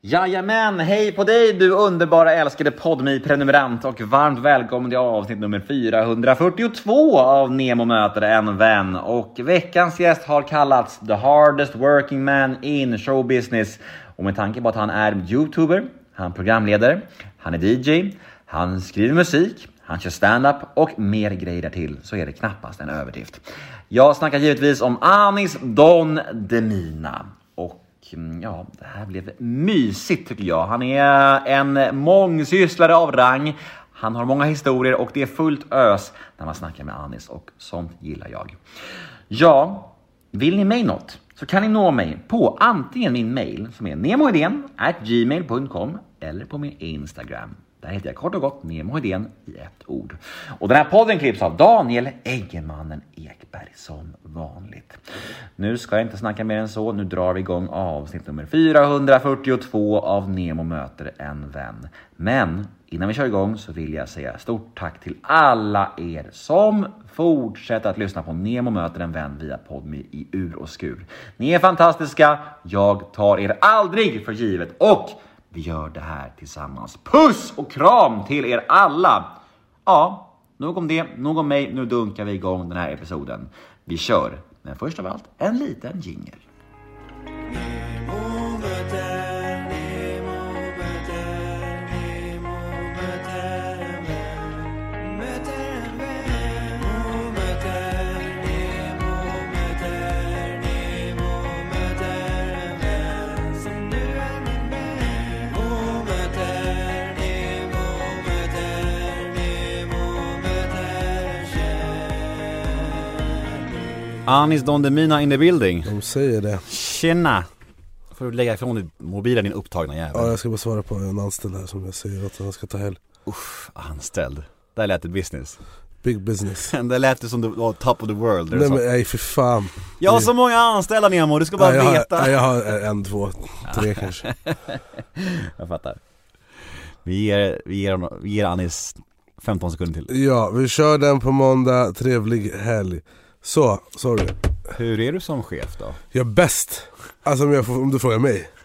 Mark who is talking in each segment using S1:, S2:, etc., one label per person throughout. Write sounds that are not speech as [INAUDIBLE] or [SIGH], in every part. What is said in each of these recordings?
S1: Jajamän, hej på dig du underbara älskade podmi prenumerant och varmt välkommen till avsnitt nummer 442 av Nemo möter en vän. Och veckans gäst har kallats the hardest working man in show business. Och med tanke på att han är youtuber, han är programledare, han är DJ, han skriver musik, han kör stand-up och mer grejer därtill så är det knappast en överdrift. Jag snackar givetvis om Anis Don Demina. Mm, ja, det här blev mysigt tycker jag. Han är en mångsysslare av rang. Han har många historier och det är fullt ös när man snackar med Anis och sånt gillar jag. Ja, vill ni mig något så kan ni nå mig på antingen min mail som är gmail.com eller på min Instagram. Där heter jag kort och gott Nemo Hedén i ett ord. Och den här podden klipps av Daniel Eggemannen Ekberg som vanligt. Nu ska jag inte snacka mer än så. Nu drar vi igång avsnitt nummer 442 av Nemo möter en vän. Men innan vi kör igång så vill jag säga stort tack till alla er som fortsätter att lyssna på Nemo möter en vän via Podmi i ur och skur. Ni är fantastiska. Jag tar er aldrig för givet och vi gör det här tillsammans. Puss och kram till er alla! Ja, nog om det, nog om mig. Nu dunkar vi igång den här episoden. Vi kör, men först av allt en liten jingel. Anis Don Demina in the building.
S2: De säger det.
S1: Tjena! Får du lägga ifrån dig mobilen din upptagna jävel.
S2: Ja, jag ska bara svara på en anställd här som jag säger att han ska ta helg.
S1: Uff, anställd. Där lät det business.
S2: Big business. [LAUGHS]
S1: Det lät det som du var top of the world.
S2: Nej men nej för fan.
S1: Jag har så många anställda Nemo, du ska bara
S2: Nej, jag
S1: veta.
S2: Har, jag har en, två, tre [LAUGHS] kanske.
S1: Jag fattar. Vi ger, vi ger, vi ger Anis 15 sekunder till.
S2: Ja, vi kör den på måndag, trevlig helg. Så, sorry.
S1: Hur är du som chef då?
S2: Jag är bäst. Alltså om, får, om du frågar mig. [LAUGHS]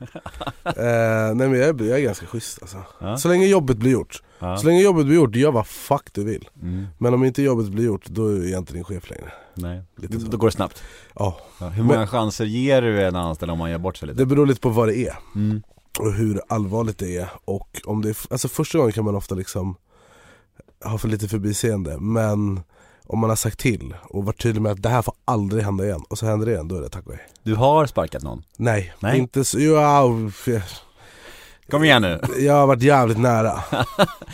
S2: eh, nej men jag är, jag är ganska schysst alltså.
S1: Ja.
S2: Så länge jobbet blir gjort.
S1: Ja.
S2: Så länge jobbet blir gjort, gör vad fuck du vill.
S1: Mm,
S2: Men om inte jobbet blir gjort, då är jag inte din chef längre.
S1: nej,
S2: Lite så.
S1: då går det snabbt.
S2: Ja,
S1: Ja, hur många chanser ger du en anställd om man gör bort sig lite?
S2: det beror lite på vad det är.
S1: Mm.
S2: och hur allvarligt det är och om det är, alltså första gången kan man ofta liksom ha för lite förbiseende men om man har sagt till och varit tydlig med att det här får aldrig hända igen och så händer det igen, då är det tack och hej.
S1: Du har sparkat någon?
S2: Nej,
S1: Nej.
S2: inte så, ja,
S1: Kom igen nu! [LAUGHS]
S2: jag har varit jävligt nära.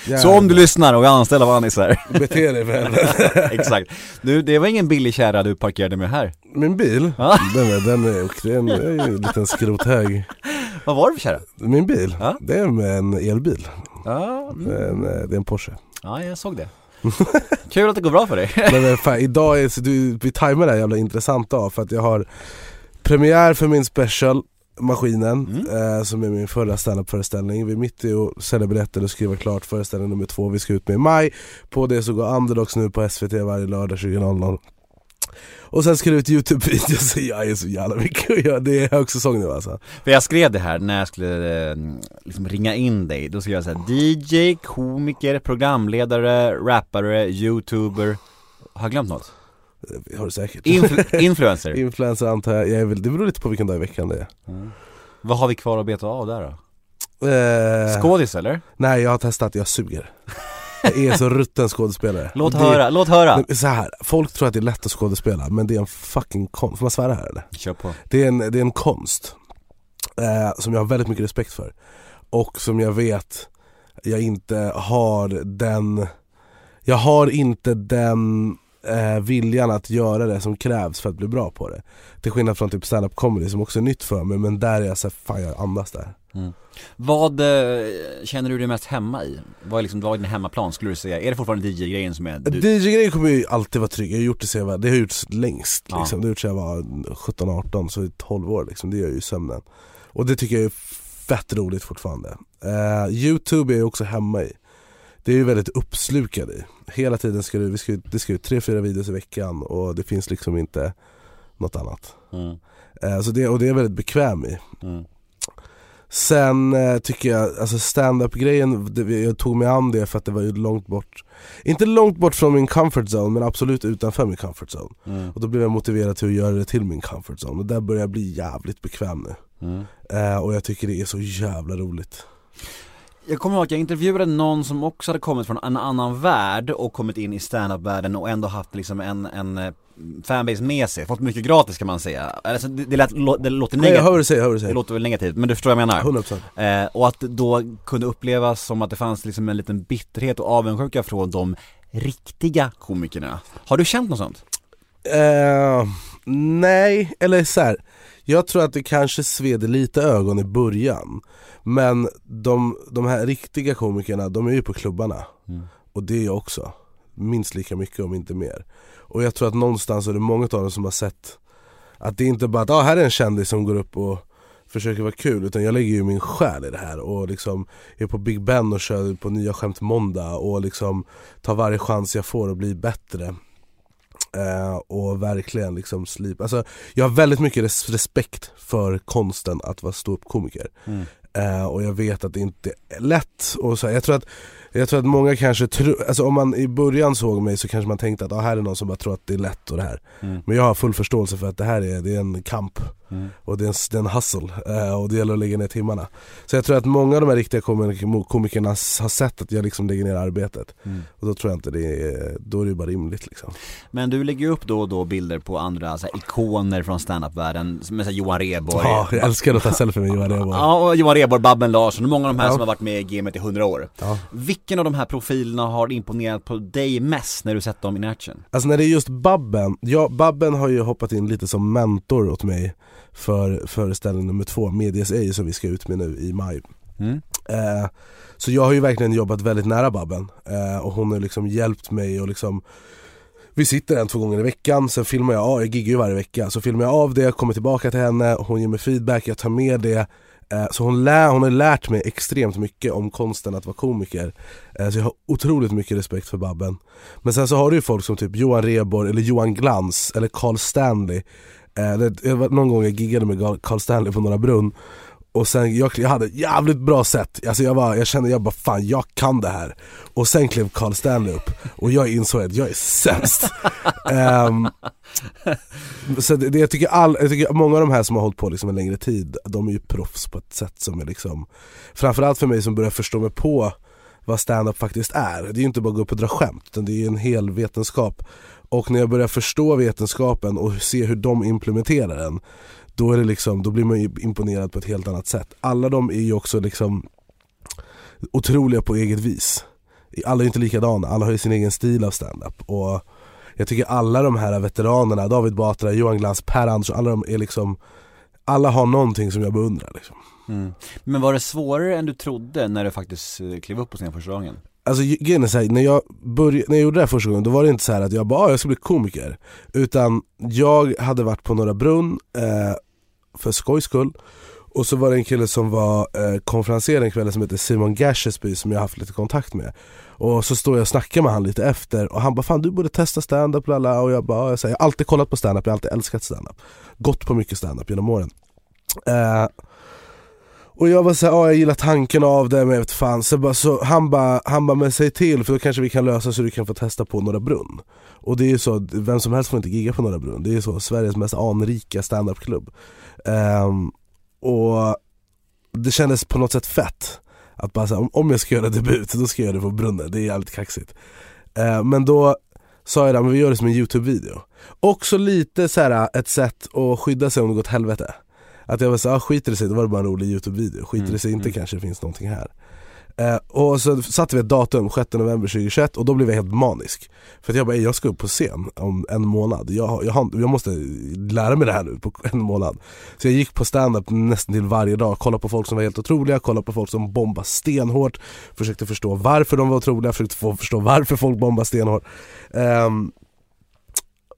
S2: [LAUGHS]
S1: Så om du lyssnar och är anställd av Anis här [LAUGHS]
S2: Bete dig helvete.
S1: Exakt Du, det var ingen billig kärra du parkerade med här
S2: Min bil,
S1: Ja.
S2: den är, den är, det är en, ju liten skrothög.
S1: Vad var det för kärra?
S2: Min bil,
S1: Ja.
S2: det är en elbil.
S1: Ja,
S2: Det är en, det är en Porsche.
S1: ja jag såg det [LAUGHS] Kul att det går bra för dig [LAUGHS]
S2: Men men fan, idag är så du, vi tajmar det här jävla intressant dag för att jag har premiär för min special Maskinen, eh, som är min förra standup-föreställning. Vi är mitt i att sälja biljetter och skriva klart föreställning nummer två vi ska ut med i maj. På det så går Underdogs nu på SVT varje lördag 20.00. Och sen ska det ut Youtube-videos, jag är så jävla mycket att göra, det är högsäsong nu alltså.
S1: För jag skrev det här när jag skulle eh, liksom ringa in dig, då skrev jag såhär DJ, komiker, programledare, rappare, youtuber Har jag glömt något?
S2: Det har du säkert.
S1: Influ- [LAUGHS] influencer?
S2: Influencer antar jag, jag väl, det beror lite på vilken dag i veckan det är.
S1: Vad har vi kvar att beta av där då?
S2: Eh,
S1: Skådis eller?
S2: Nej jag har testat, jag suger. [LAUGHS] Är så rutten skådespelare.
S1: Låt
S2: Det-
S1: höra, låt höra!
S2: Så här, folk tror att det är lätt att skådespela men det är en fucking konst, får man svära här eller?
S1: Kör på
S2: Det är en, det är en konst eh, som jag har väldigt mycket respekt för och som jag vet jag inte har den Jag har inte den eh, viljan att göra det som krävs för att bli bra på det. Till skillnad från typ stand-up comedy som också är nytt för mig men där är jag såhär, fan jag andas där.
S1: Mm. Vad eh, känner du dig mest hemma i? Vad är, liksom, vad är din hemmaplan skulle du säga? Är det fortfarande DJ-grejen som är du?
S2: DJ-grejen kommer ju alltid vara trygg, jag har gjort det sen jag var, det har gjorts längst
S1: Ja.
S2: liksom. Det har gjorts sen jag var 17-18, så i 12 år liksom, det gör ju i sömnen. Och det tycker jag är fett roligt fortfarande. Eh, Youtube är jag också hemma i. Det är ju väldigt uppslukad i. Hela tiden ska du, vi ska, det ska ut tre, fyra videos i veckan och det finns liksom inte något annat.
S1: Mm.
S2: Eh, så det, och det är jag väldigt bekväm i.
S1: Mm.
S2: Sen eh, tycker jag, alltså stand-up grejen, det, jag tog mig an det för att det var ju långt bort Inte långt bort från min comfort zone men absolut utanför min comfort zone
S1: Mm.
S2: Och då blev jag motiverad till att göra det till min comfort zone och där börjar jag bli jävligt bekväm nu
S1: Mm.
S2: eh, Och jag tycker det är så jävla roligt
S1: Jag kommer ihåg att jag intervjuade någon som också hade kommit från en annan värld och kommit in i standup-världen och ändå haft liksom en, en eh, fanbase med sig, fått mycket gratis kan man säga. Alltså, det, det, lät, det låter
S2: Nej jag
S1: negativt,
S2: hör du säger, hör du
S1: det
S2: säger
S1: låter väl negativt, men du förstår vad jag menar?
S2: 100%
S1: Eh, och att det då kunde upplevas som att det fanns liksom en liten bitterhet och avundsjuka från de riktiga komikerna. Har du känt något sånt?
S2: Eh, nej, eller så här. Jag tror att det kanske sved lite ögon i början Men de, de här riktiga komikerna, de är ju på klubbarna.
S1: Mm.
S2: Och det är jag också. Minst lika mycket om inte mer. Och jag tror att någonstans är det många av dem som har sett Att det inte bara att ah, här är en kändis som går upp och försöker vara kul Utan jag lägger ju min själ i det här och liksom är på Big Ben och kör på nya skämt måndag och liksom tar varje chans jag får att bli bättre Eh, och verkligen liksom slip. Alltså, jag har väldigt mycket res- respekt för konsten att vara ståuppkomiker.
S1: Mm.
S2: Eh, och jag vet att det inte är lätt. Och så, här, jag, tror att, jag tror att många kanske tror, alltså om man i början såg mig så kanske man tänkte att ah, här är någon som bara tror att det är lätt och det här.
S1: Mm.
S2: Men jag har full förståelse för att det här är, det är en kamp.
S1: Mm.
S2: Och det är en, det är en hustle eh, och det gäller att lägga ner timmarna. Så jag tror att många av de här riktiga komik- komikerna har sett att jag liksom lägger ner arbetet.
S1: Mm.
S2: Och då tror jag inte det är, då är det bara rimligt liksom.
S1: Men du lägger ju upp då och då bilder på andra så här, ikoner från standup-världen, som så här, Johan Rheborg
S2: Ja, jag älskar att ta selfie med Johan Rheborg.
S1: Ja, och Johan Rheborg, Babben Larsson många av de här
S2: Ja.
S1: som har varit med i gamet i 100 år
S2: Ja.
S1: Vilken av de här profilerna har imponerat på dig mest när du sett dem in action?
S2: Alltså när det är just Babben, ja Babben har ju hoppat in lite som mentor åt mig för föreställning nummer två, Medias Ej som vi ska ut med nu i maj
S1: Mm.
S2: eh, Så jag har ju verkligen jobbat väldigt nära Babben eh, och hon har liksom hjälpt mig och liksom vi sitter en, två gånger i veckan, sen filmar jag av, jag giggar ju varje vecka, så filmar jag av det, kommer tillbaka till henne, hon ger mig feedback, jag tar med det Eh, så hon, lär, hon har lärt mig extremt mycket om konsten att vara komiker. Eh, Så jag har otroligt mycket respekt för Babben. Men sen så har du ju folk som typ Johan Rheborg eller Johan Glans eller Carl Stanley. Eh, det, var någon gång jag giggade med Carl Stanley på Norra Brunn och sen, jag, jag hade ett jävligt bra sätt, alltså jag, jag kände, jag bara fan jag kan det här Och sen klev Carl Stanley upp och jag insåg att jag är sämst [LAUGHS] Ehm, Så det, det, jag, tycker all, jag tycker många av de här som har hållit på liksom en längre tid, de är ju proffs på ett sätt som är liksom Framförallt för mig som börjar förstå mig på vad stand-up faktiskt är. Det är ju inte bara att gå upp och dra skämt, utan det är en hel vetenskap. Och när jag börjar förstå vetenskapen och se hur de implementerar den, då, är det liksom, då blir man ju imponerad på ett helt annat sätt. Alla de är ju också liksom otroliga på eget vis. Alla är inte likadana, alla har ju sin egen stil av stand-up. Och jag tycker alla de här veteranerna, David Batra, Johan Glans, Per Andersson, alla de är liksom alla har någonting som jag beundrar liksom.
S1: Mm. Men var det svårare än du trodde när du faktiskt eh, klev upp på scen första gången?
S2: Alltså grejen är så här, när jag, började, när jag gjorde det här första gången, då var det inte så här att jag bara ah, jag ska bli komiker Utan jag hade varit på Norra Brunn eh, för skojs skull. Och så var det en kille som var eh, konferenser en kväll som heter Simon Gashesby som jag haft lite kontakt med. Och så står jag och snackar med han lite efter och han bara 'Fan du borde testa standup” lala. och jag bara jag, säger, jag har alltid kollat på standup, jag har alltid älskat standup”. Gått på mycket standup genom åren. Eh, och jag var såhär, ja jag gillar tanken av det men jag vet fan, så, bara, så han bara, han bara men säg till för då kanske vi kan lösa så du kan få testa på Norra Brunn. Och det är ju så, vem som helst får inte gigga på Norra Brunn, det är ju så Sveriges mest anrika standupklubb. Ehm, Och det kändes på något sätt fett Att bara säga, om, jag ska göra debut, då ska jag göra det på Brunnen, det är jävligt kaxigt. Ehm, Men då sa jag men vi gör det som en youtube-video. Också lite så här ett sätt att skydda sig om det går åt helvete. Att jag var såhär, ah, skiter det sig, då var det bara en rolig youtube-video, skiter
S1: Mm,
S2: det sig inte
S1: mm.
S2: kanske det finns någonting här Eh, och så satte vi ett datum, 6 november 2021 och då blev jag helt manisk. För att jag bara, jag ska upp på scen om en månad. Jag, jag, har, jag måste lära mig det här nu på [LAUGHS] en månad. Så jag gick på stand-up nästan till varje dag, kollade på folk som var helt otroliga, kollade på folk som bombade stenhårt, försökte förstå varför de var otroliga, försökte få förstå varför folk bombade stenhårt. Eh,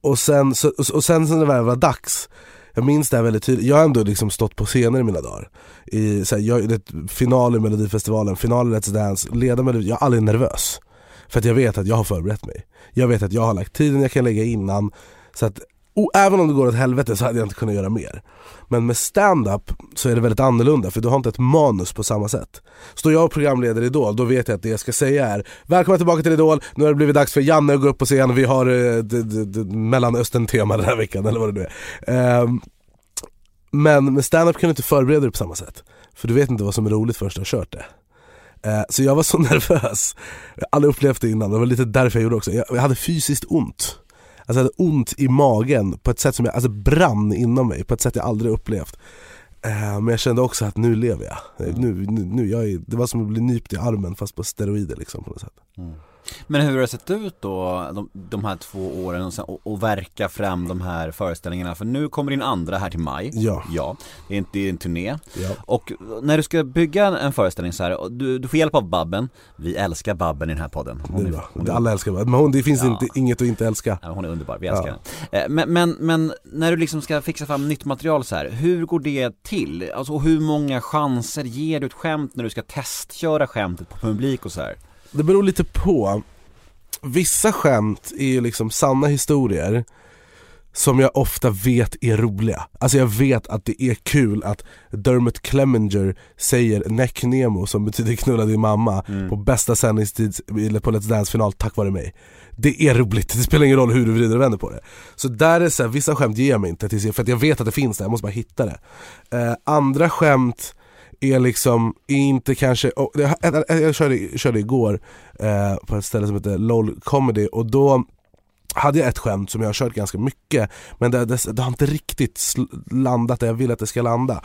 S2: och sen, så, och sen när det väl var dags, jag minns det här väldigt tydligt, jag har ändå liksom stått på scener i mina dagar. I så här, jag, det, final i melodifestivalen, final i Let's Dance, leda melodi, jag är aldrig nervös. För att jag vet att jag har förberett mig. Jag vet att jag har lagt tiden jag kan lägga innan. Så att, och även om det går åt helvete så hade jag inte kunnat göra mer. Men med stand-up så är det väldigt annorlunda för du har inte ett manus på samma sätt. Står jag och programleder Idol, då vet jag att det jag ska säga är Välkomna tillbaka till Idol, nu har det blivit dags för Janne att gå upp på scen, vi har eh, Mellanöstern-tema den här veckan eller vad det nu är. Ehm, men med stand-up kan du inte förbereda dig på samma sätt. För du vet inte vad som är roligt förrän du har kört det. Eh, Så jag var så [LAUGHS] nervös, jag har aldrig upplevt det innan, det var lite därför jag gjorde det också. Jag jag hade fysiskt ont. Alltså jag hade ont i magen på ett sätt som jag, alltså brann inom mig på ett sätt jag aldrig upplevt. Eh, Men jag kände också att nu lever jag. Eh, Nu, nu, nu jag är, det var som att bli nypt i armen fast på steroider liksom på något sätt.
S1: Men hur har det sett ut då, de, de här två åren och, sen, och, och verka fram de här föreställningarna? För nu kommer din andra här till maj
S2: Ja.
S1: Ja, det är, det en turné
S2: Ja.
S1: Och när du ska bygga en föreställning så här, du, du får hjälp av Babben Vi älskar Babben i den här podden
S2: Det
S1: Hon
S2: är
S1: är,
S2: bra.
S1: hon är,
S2: Alla älskar mig, men hon, det finns
S1: Ja.
S2: inte, inget att inte älska.
S1: ja, hon är underbar, vi älskar henne Eh, men, men, men när du liksom ska fixa fram nytt material så här, hur går det till? Alltså hur många chanser ger du ett skämt när du ska testköra skämtet på publik och så här?
S2: Det beror lite på. Vissa skämt är ju liksom sanna historier som jag ofta vet är roliga. Alltså jag vet att det är kul att Dermot Clemenger säger Neck Nemo som betyder knulla din mamma på bästa sändningstid på Let's Dance final tack vare mig. Det är roligt, det spelar ingen roll hur du vrider och vänder på det. Så där är så här, vissa skämt ger jag mig inte för att jag vet att det finns där, jag måste bara hitta det. Eh, andra skämt är liksom inte kanske, oh, jag, jag, körde, körde igår eh, på ett ställe som heter LOL Comedy och då hade jag ett skämt som jag har kört ganska mycket men det, det, det har inte riktigt landat där jag vill att det ska landa.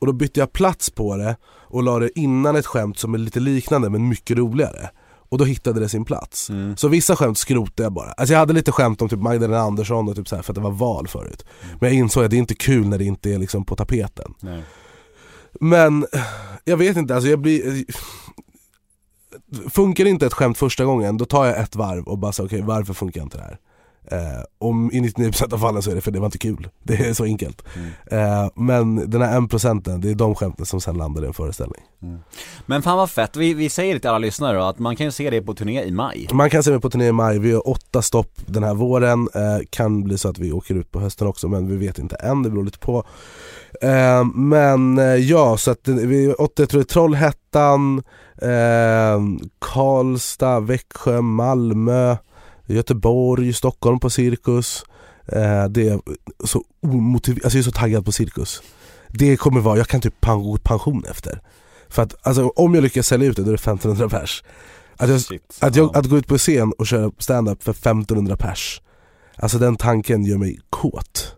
S2: Och då bytte jag plats på det och la det innan ett skämt som är lite liknande men mycket roligare. Och då hittade det sin plats. Så vissa skämt skrotade jag bara. Alltså jag hade lite skämt om typ Magdalena Andersson och typ så här för att det var val förut. Men jag insåg att det är inte kul när det inte är liksom på tapeten.
S1: Nej.
S2: Men jag vet inte, alltså jag blir Funkar inte ett skämt första gången, då tar jag ett varv och bara säger okej varför funkar inte det här? Eh, om i 99% av fallen så är det för det var inte kul, det är så enkelt. Eh, men den här en procenten, det är de skämten som sen landar i en föreställning.
S1: Men fan vad fett, vi, vi säger det till alla lyssnare då, att man kan ju se det på turné i maj.
S2: Man kan se mig på turné i maj, vi har åtta stopp den här våren, eh, kan bli så att vi åker ut på hösten också men vi vet inte än, det beror lite på. Eh, men eh, ja, så att det- vi åtta, jag tror det är Trollhättan, eh, Karlstad, Växjö, Malmö, Göteborg, Stockholm på Cirkus. Eh, det är så omotiverat, alltså jag är så taggad på Cirkus. Det kommer vara, jag kan typ pen- pension efter. För att alltså, om jag lyckas sälja ut det då är det 1500 pers. Att, jag,
S1: Shit.
S2: att, jag,
S1: Ja.
S2: att gå ut på scen och köra stand-up för 1500 pers Alltså den tanken gör mig kåt.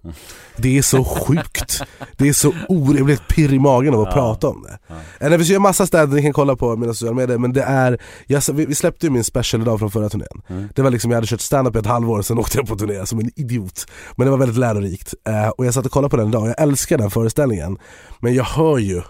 S2: Det är så sjukt. Det är så orimligt pirr i magen av att
S1: Ja.
S2: prata om det. Eller vi ska göra massa städer ni kan kolla på mina sociala medier men det är jag, vi, släppte ju min special idag från förra turnén.
S1: Mm.
S2: Det var liksom, jag hade kört stand-up i ett halvår sen åkte jag på turné som en idiot. Men det var väldigt lärorikt. Eh, och jag satt och kollade på den idag, jag älskar den föreställningen. Men jag hör ju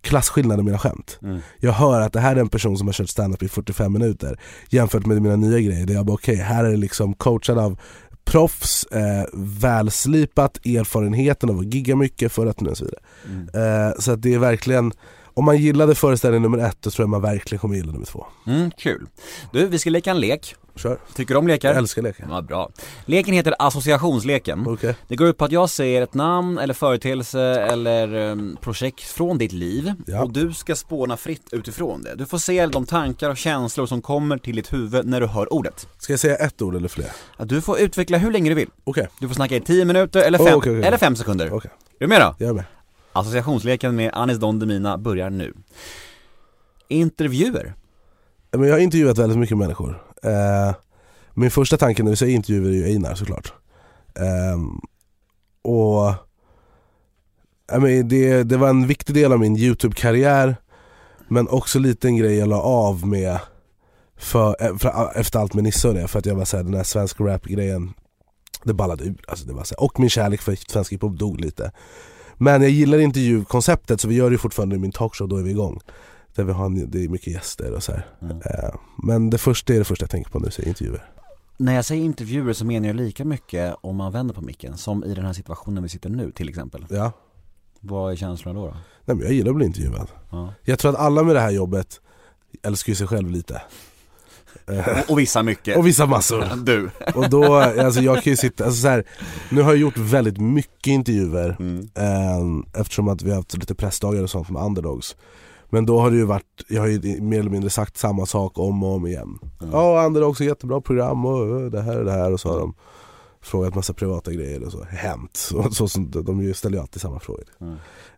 S2: klasskillnaden i mina skämt.
S1: Mm.
S2: Jag hör att det här är en person som har kört stand-up i 45 minuter Jämfört med mina nya grejer där jag bara okej, här är det liksom coachad av proffs, eh, välslipat, erfarenheten av att gigga mycket för att och så vidare.
S1: Mm.
S2: Eh, så att det är verkligen, om man gillade föreställning nummer ett då tror jag man verkligen kommer gilla nummer två.
S1: Mm, kul. Du, vi ska leka en lek.
S2: Kör,
S1: Tycker du om lekar?
S2: jag älskar leken.
S1: Ja, bra. Leken heter associationsleken.
S2: Okej,
S1: Det går ut på att jag säger ett namn eller företeelse eller um, projekt från ditt liv
S2: Ja.
S1: och du ska spåna fritt utifrån det. Du får se de tankar och känslor som kommer till ditt huvud när du hör ordet.
S2: ska jag säga ett ord eller fler?
S1: Du får utveckla hur länge du vill.
S2: Okej,
S1: Du får snacka i 10 minuter eller
S2: Oh,
S1: 5
S2: okej, okej.
S1: eller fem sekunder.
S2: okej,
S1: Är du med då?
S2: jag är med.
S1: Associationsleken med Anis Don Demina börjar nu. Intervjuer.
S2: Men jag har intervjuat väldigt mycket människor. Eh, min första tanke när vi säger intervjuer är ju Einar såklart. Eh, och I mean, det, det var en viktig del av min YouTube-karriär Men också lite en grej jag la av med för, eh, för, eh, efter allt med Nisse och det, för att jag var såhär den här svenska rap-grejen Det ballade ur, alltså det var så här, och min kärlek för svensk hiphop dog lite. Men jag gillar intervjukonceptet så vi gör det fortfarande i min talkshow, då är vi igång. Där vi har, det är mycket gäster och så här.
S1: Mm.
S2: Men det första är det första jag tänker på nu, så är intervjuer
S1: När jag säger intervjuer så menar jag lika mycket om man vänder på micken som i den här situationen vi sitter nu till exempel.
S2: Ja,
S1: Vad är känslorna då? då?
S2: nej men jag gillar att bli intervjuad
S1: Ja.
S2: Jag tror att alla med det här jobbet älskar ju sig själv lite
S1: Och, [LAUGHS] och vissa mycket.
S2: Och vissa massor [LAUGHS]
S1: Du.
S2: Och då, alltså jag kan ju sitta, alltså så här, nu har jag gjort väldigt mycket intervjuer
S1: Mm.
S2: eh, Eftersom att vi har haft lite pressdagar och sånt med underdogs Men då har det ju varit, jag har ju mer eller mindre sagt samma sak om och om igen
S1: Mm.
S2: Ja, underdogs är jättebra program och eh, det här och det här och så har de frågat massa privata grejer och så, hänt, och [LAUGHS] så, så, de ställer ju alltid samma frågor
S1: Mm.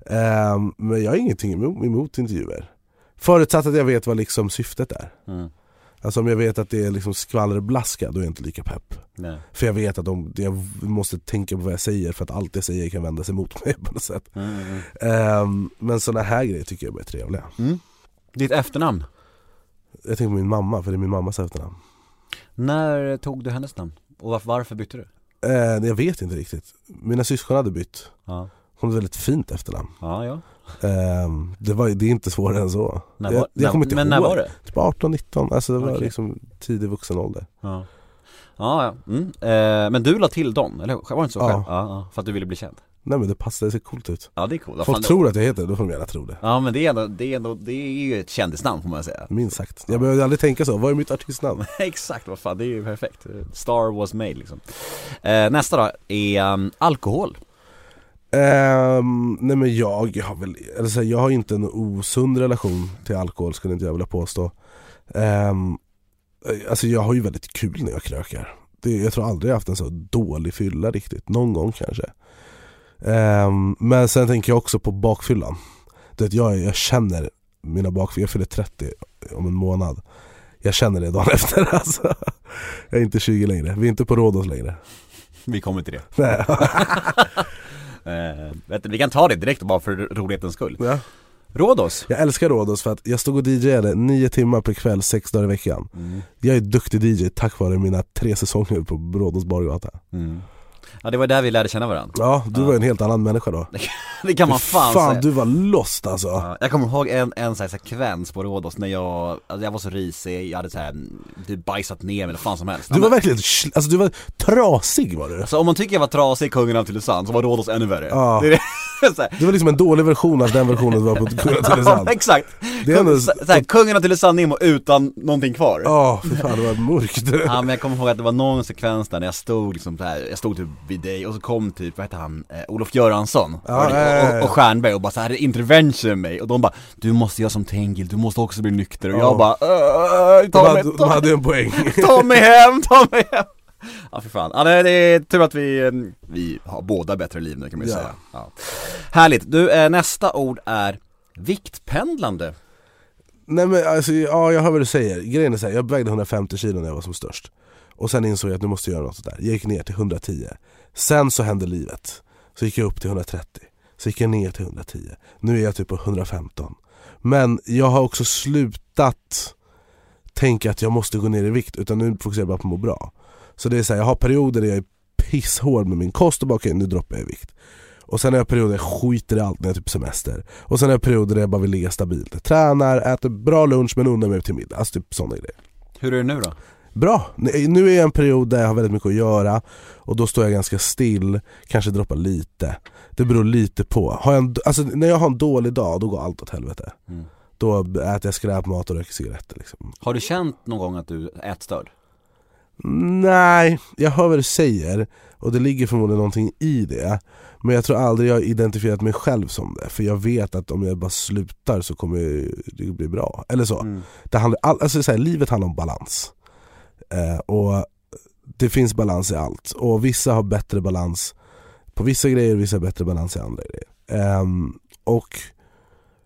S2: eh, Men jag har ingenting emot, emot intervjuer Förutsatt att jag vet vad liksom syftet är
S1: Mm.
S2: Alltså om jag vet att det är liksom skvallerblaska, då är jag inte lika pepp
S1: Nej.
S2: för jag vet att de, jag måste tänka på vad jag säger för att allt jag säger kan vända sig mot mig på något sätt
S1: Mm, mm.
S2: Ehm, Men sådana här grejer tycker jag är trevliga
S1: Mm. Ditt efternamn,
S2: Jag tänker på min mamma, för det är min mammas efternamn
S1: när tog du hennes namn? Och varför, varför bytte du?
S2: Ehm, Jag vet inte riktigt Mina syskon hade bytt
S1: Ja,
S2: Hon har ett väldigt fint efternamn
S1: ja, ja.
S2: Ehm, det, var, det är inte svårare än så
S1: När
S2: jag,
S1: var,
S2: jag kommer inte
S1: men
S2: ihåg
S1: när var det?
S2: Typ 18, 19, alltså det var
S1: Okej.
S2: liksom tidig vuxen ålder
S1: Ja, ja, ja. Mm. Eh, men du la till Don, eller hur? Var det inte så
S2: Ja.
S1: själv? Ja, ja, för att du ville bli känd?
S2: Nej men det passade, det ser coolt ut
S1: Ja det är coolt,
S2: Folk tror att jag heter det, då får de gärna tro det
S1: Ja men det är ändå, det är ändå, det är ju ett kändisnamn får man säga
S2: Minst sagt, jag behövde aldrig tänka så, vad är mitt artistnamn? [LAUGHS]
S1: Exakt, vad fan, det är ju perfekt Star was made liksom eh, Nästa då är um, alkohol
S2: Ehm, nej men jag har väl, eller så här, jag har inte en osund relation till alkohol skulle inte jag vilja påstå. Um, Alltså jag har ju väldigt kul när jag krökar. Det, Jag tror aldrig jag haft en så dålig fylla riktigt, någon gång kanske. Ehm, Men sen tänker jag också på bakfyllan. Du vet, jag, jag känner mina bakfyllor, jag fyller 30 om en månad. Jag känner det dagen [LAUGHS] efter alltså. Jag är inte 20 längre, vi är inte på Rhodos längre.
S1: Vi kommer till det.
S2: Nej. [LAUGHS]
S1: eh, vet du, Vi kan ta det direkt bara för rolighetens skull
S2: Ja.
S1: Rhodos
S2: Jag älskar Rhodos för att jag stod och DJade nio timmar per kväll, sex dagar i veckan
S1: mm.
S2: Jag är duktig DJ tack vare mina tre säsonger på Rhodos bargata
S1: Mm. Ja det var där vi lärde känna varandra.
S2: Ja, du
S1: Ja.
S2: var en helt annan människa då.
S1: Det kan man
S2: Fy
S1: fan, säga.
S2: du var lost alltså.
S1: Ja, jag kommer ihåg en, en sån här sekvens på Rhodos när jag, alltså jag var så risig, jag hade så här, typ bajsat ner mig eller fan som helst.
S2: Du var verkligen, alltså du var trasig var du.
S1: Alltså om man tycker jag var trasig kungen av Tylösand så var Rhodos ännu värre.
S2: Ja.
S1: det det, [LAUGHS] så
S2: var liksom en dålig version av den versionen du var på [LAUGHS] Kungen av Tylösand.
S1: Exakt!
S2: Det är ändå,
S1: så, så här, kungen av Tylösand Nemo utan någonting kvar.
S2: Ja fy fan det var mörkt.
S1: Ja men jag kommer ihåg att det var någon sekvens där när jag stod liksom så här, jag stod typ vid dig och så kom typ, vad heter han, eh, Olof Göransson
S2: Ja,
S1: och,
S2: ja,
S1: och, och Stjernberg och bara så här intervention med mig och de bara Du måste göra som Tengil, du måste också bli nykter och
S2: Ja.
S1: jag bara "Öh,
S2: de,
S1: ta,
S2: hade,
S1: mig,
S2: de
S1: ta,
S2: hade en poäng [LAUGHS]
S1: ta mig hem, ta mig hem Ja för fan, ja, det är tur att vi, eh, vi har båda bättre liv nu kan man ju säga. Härligt, du eh, nästa ord är viktpendlande
S2: Nej men alltså, ja jag hör vad du säger. Grejen är så här, jag vägde 150 kilo när jag var som störst. Och sen insåg jag att nu måste jag göra något där. Jag gick ner till 110. Sen så hände livet. Så gick jag upp till 130. Så gick jag ner till 110. Nu är jag typ på 115. Men jag har också slutat tänka att jag måste gå ner i vikt utan nu fokuserar jag bara på att må bra. Så det är så här, jag har perioder där jag är pisshård med min kost och bara okej nu droppar jag i vikt. Och sen har jag perioder där jag skiter i allt när jag är typ semester. Och sen har jag perioder där jag bara vill ligga stabilt. Jag tränar, äter bra lunch men unnar mig till middag. Alltså typ sådana grejer.
S1: Hur är det nu då?
S2: Bra! Nu är jag i en period där jag har väldigt mycket att göra och då står jag ganska still, kanske droppar lite. Det beror lite på. Har jag en, alltså, när jag har en dålig dag, då går allt åt helvete.
S1: Mm.
S2: Då äter jag skräpmat och röker cigaretter liksom.
S1: Har du känt någon gång att du är ätstörd?
S2: Nej, jag hör vad du säger och det ligger förmodligen någonting i det. Men jag tror aldrig jag har identifierat mig själv som det. För jag vet att om jag bara slutar så kommer det bli bra. Eller så.
S1: Mm.
S2: Det handlar, all, alltså så här, livet handlar om balans. Eh, och det finns balans i allt. Och vissa har bättre balans på vissa grejer, och vissa har bättre balans i andra grejer. Ehm, och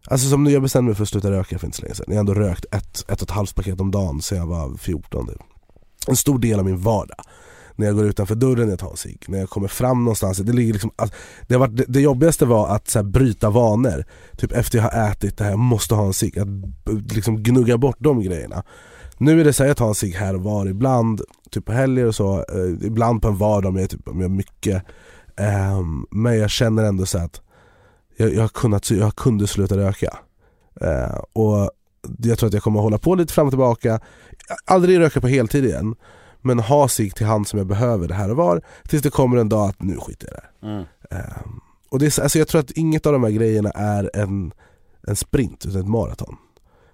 S2: Alltså som nu, jag bestämde mig för att sluta röka för inte så länge sedan. Jag har ändå rökt ett, ett och ett halvt paket om dagen sedan jag var 14 typ. En stor del av min vardag. när jag går utanför dörren jag tar en cigg, när jag kommer fram någonstans. Det, ligger liksom, alltså, det, var, det, det jobbigaste var att så här, bryta vanor. Typ efter jag har ätit det här, jag måste ha en cigg. Att liksom gnugga bort de grejerna. Nu är det så här, jag tar en cigg här och var ibland, typ på helger och så, eh, ibland på en vardag om jag, typ, om jag har mycket. Eh, men jag känner ändå så att jag, jag, har kunnat, jag kunde sluta röka. Eh, och jag tror att jag kommer hålla på lite fram och tillbaka, aldrig röka på heltid igen. Men ha sig till hand som jag behöver det här och var tills det kommer en dag att nu skiter jag i det
S1: Mm.
S2: eh, Och det är, alltså jag tror att inget av de här grejerna är en, en sprint utan ett maraton.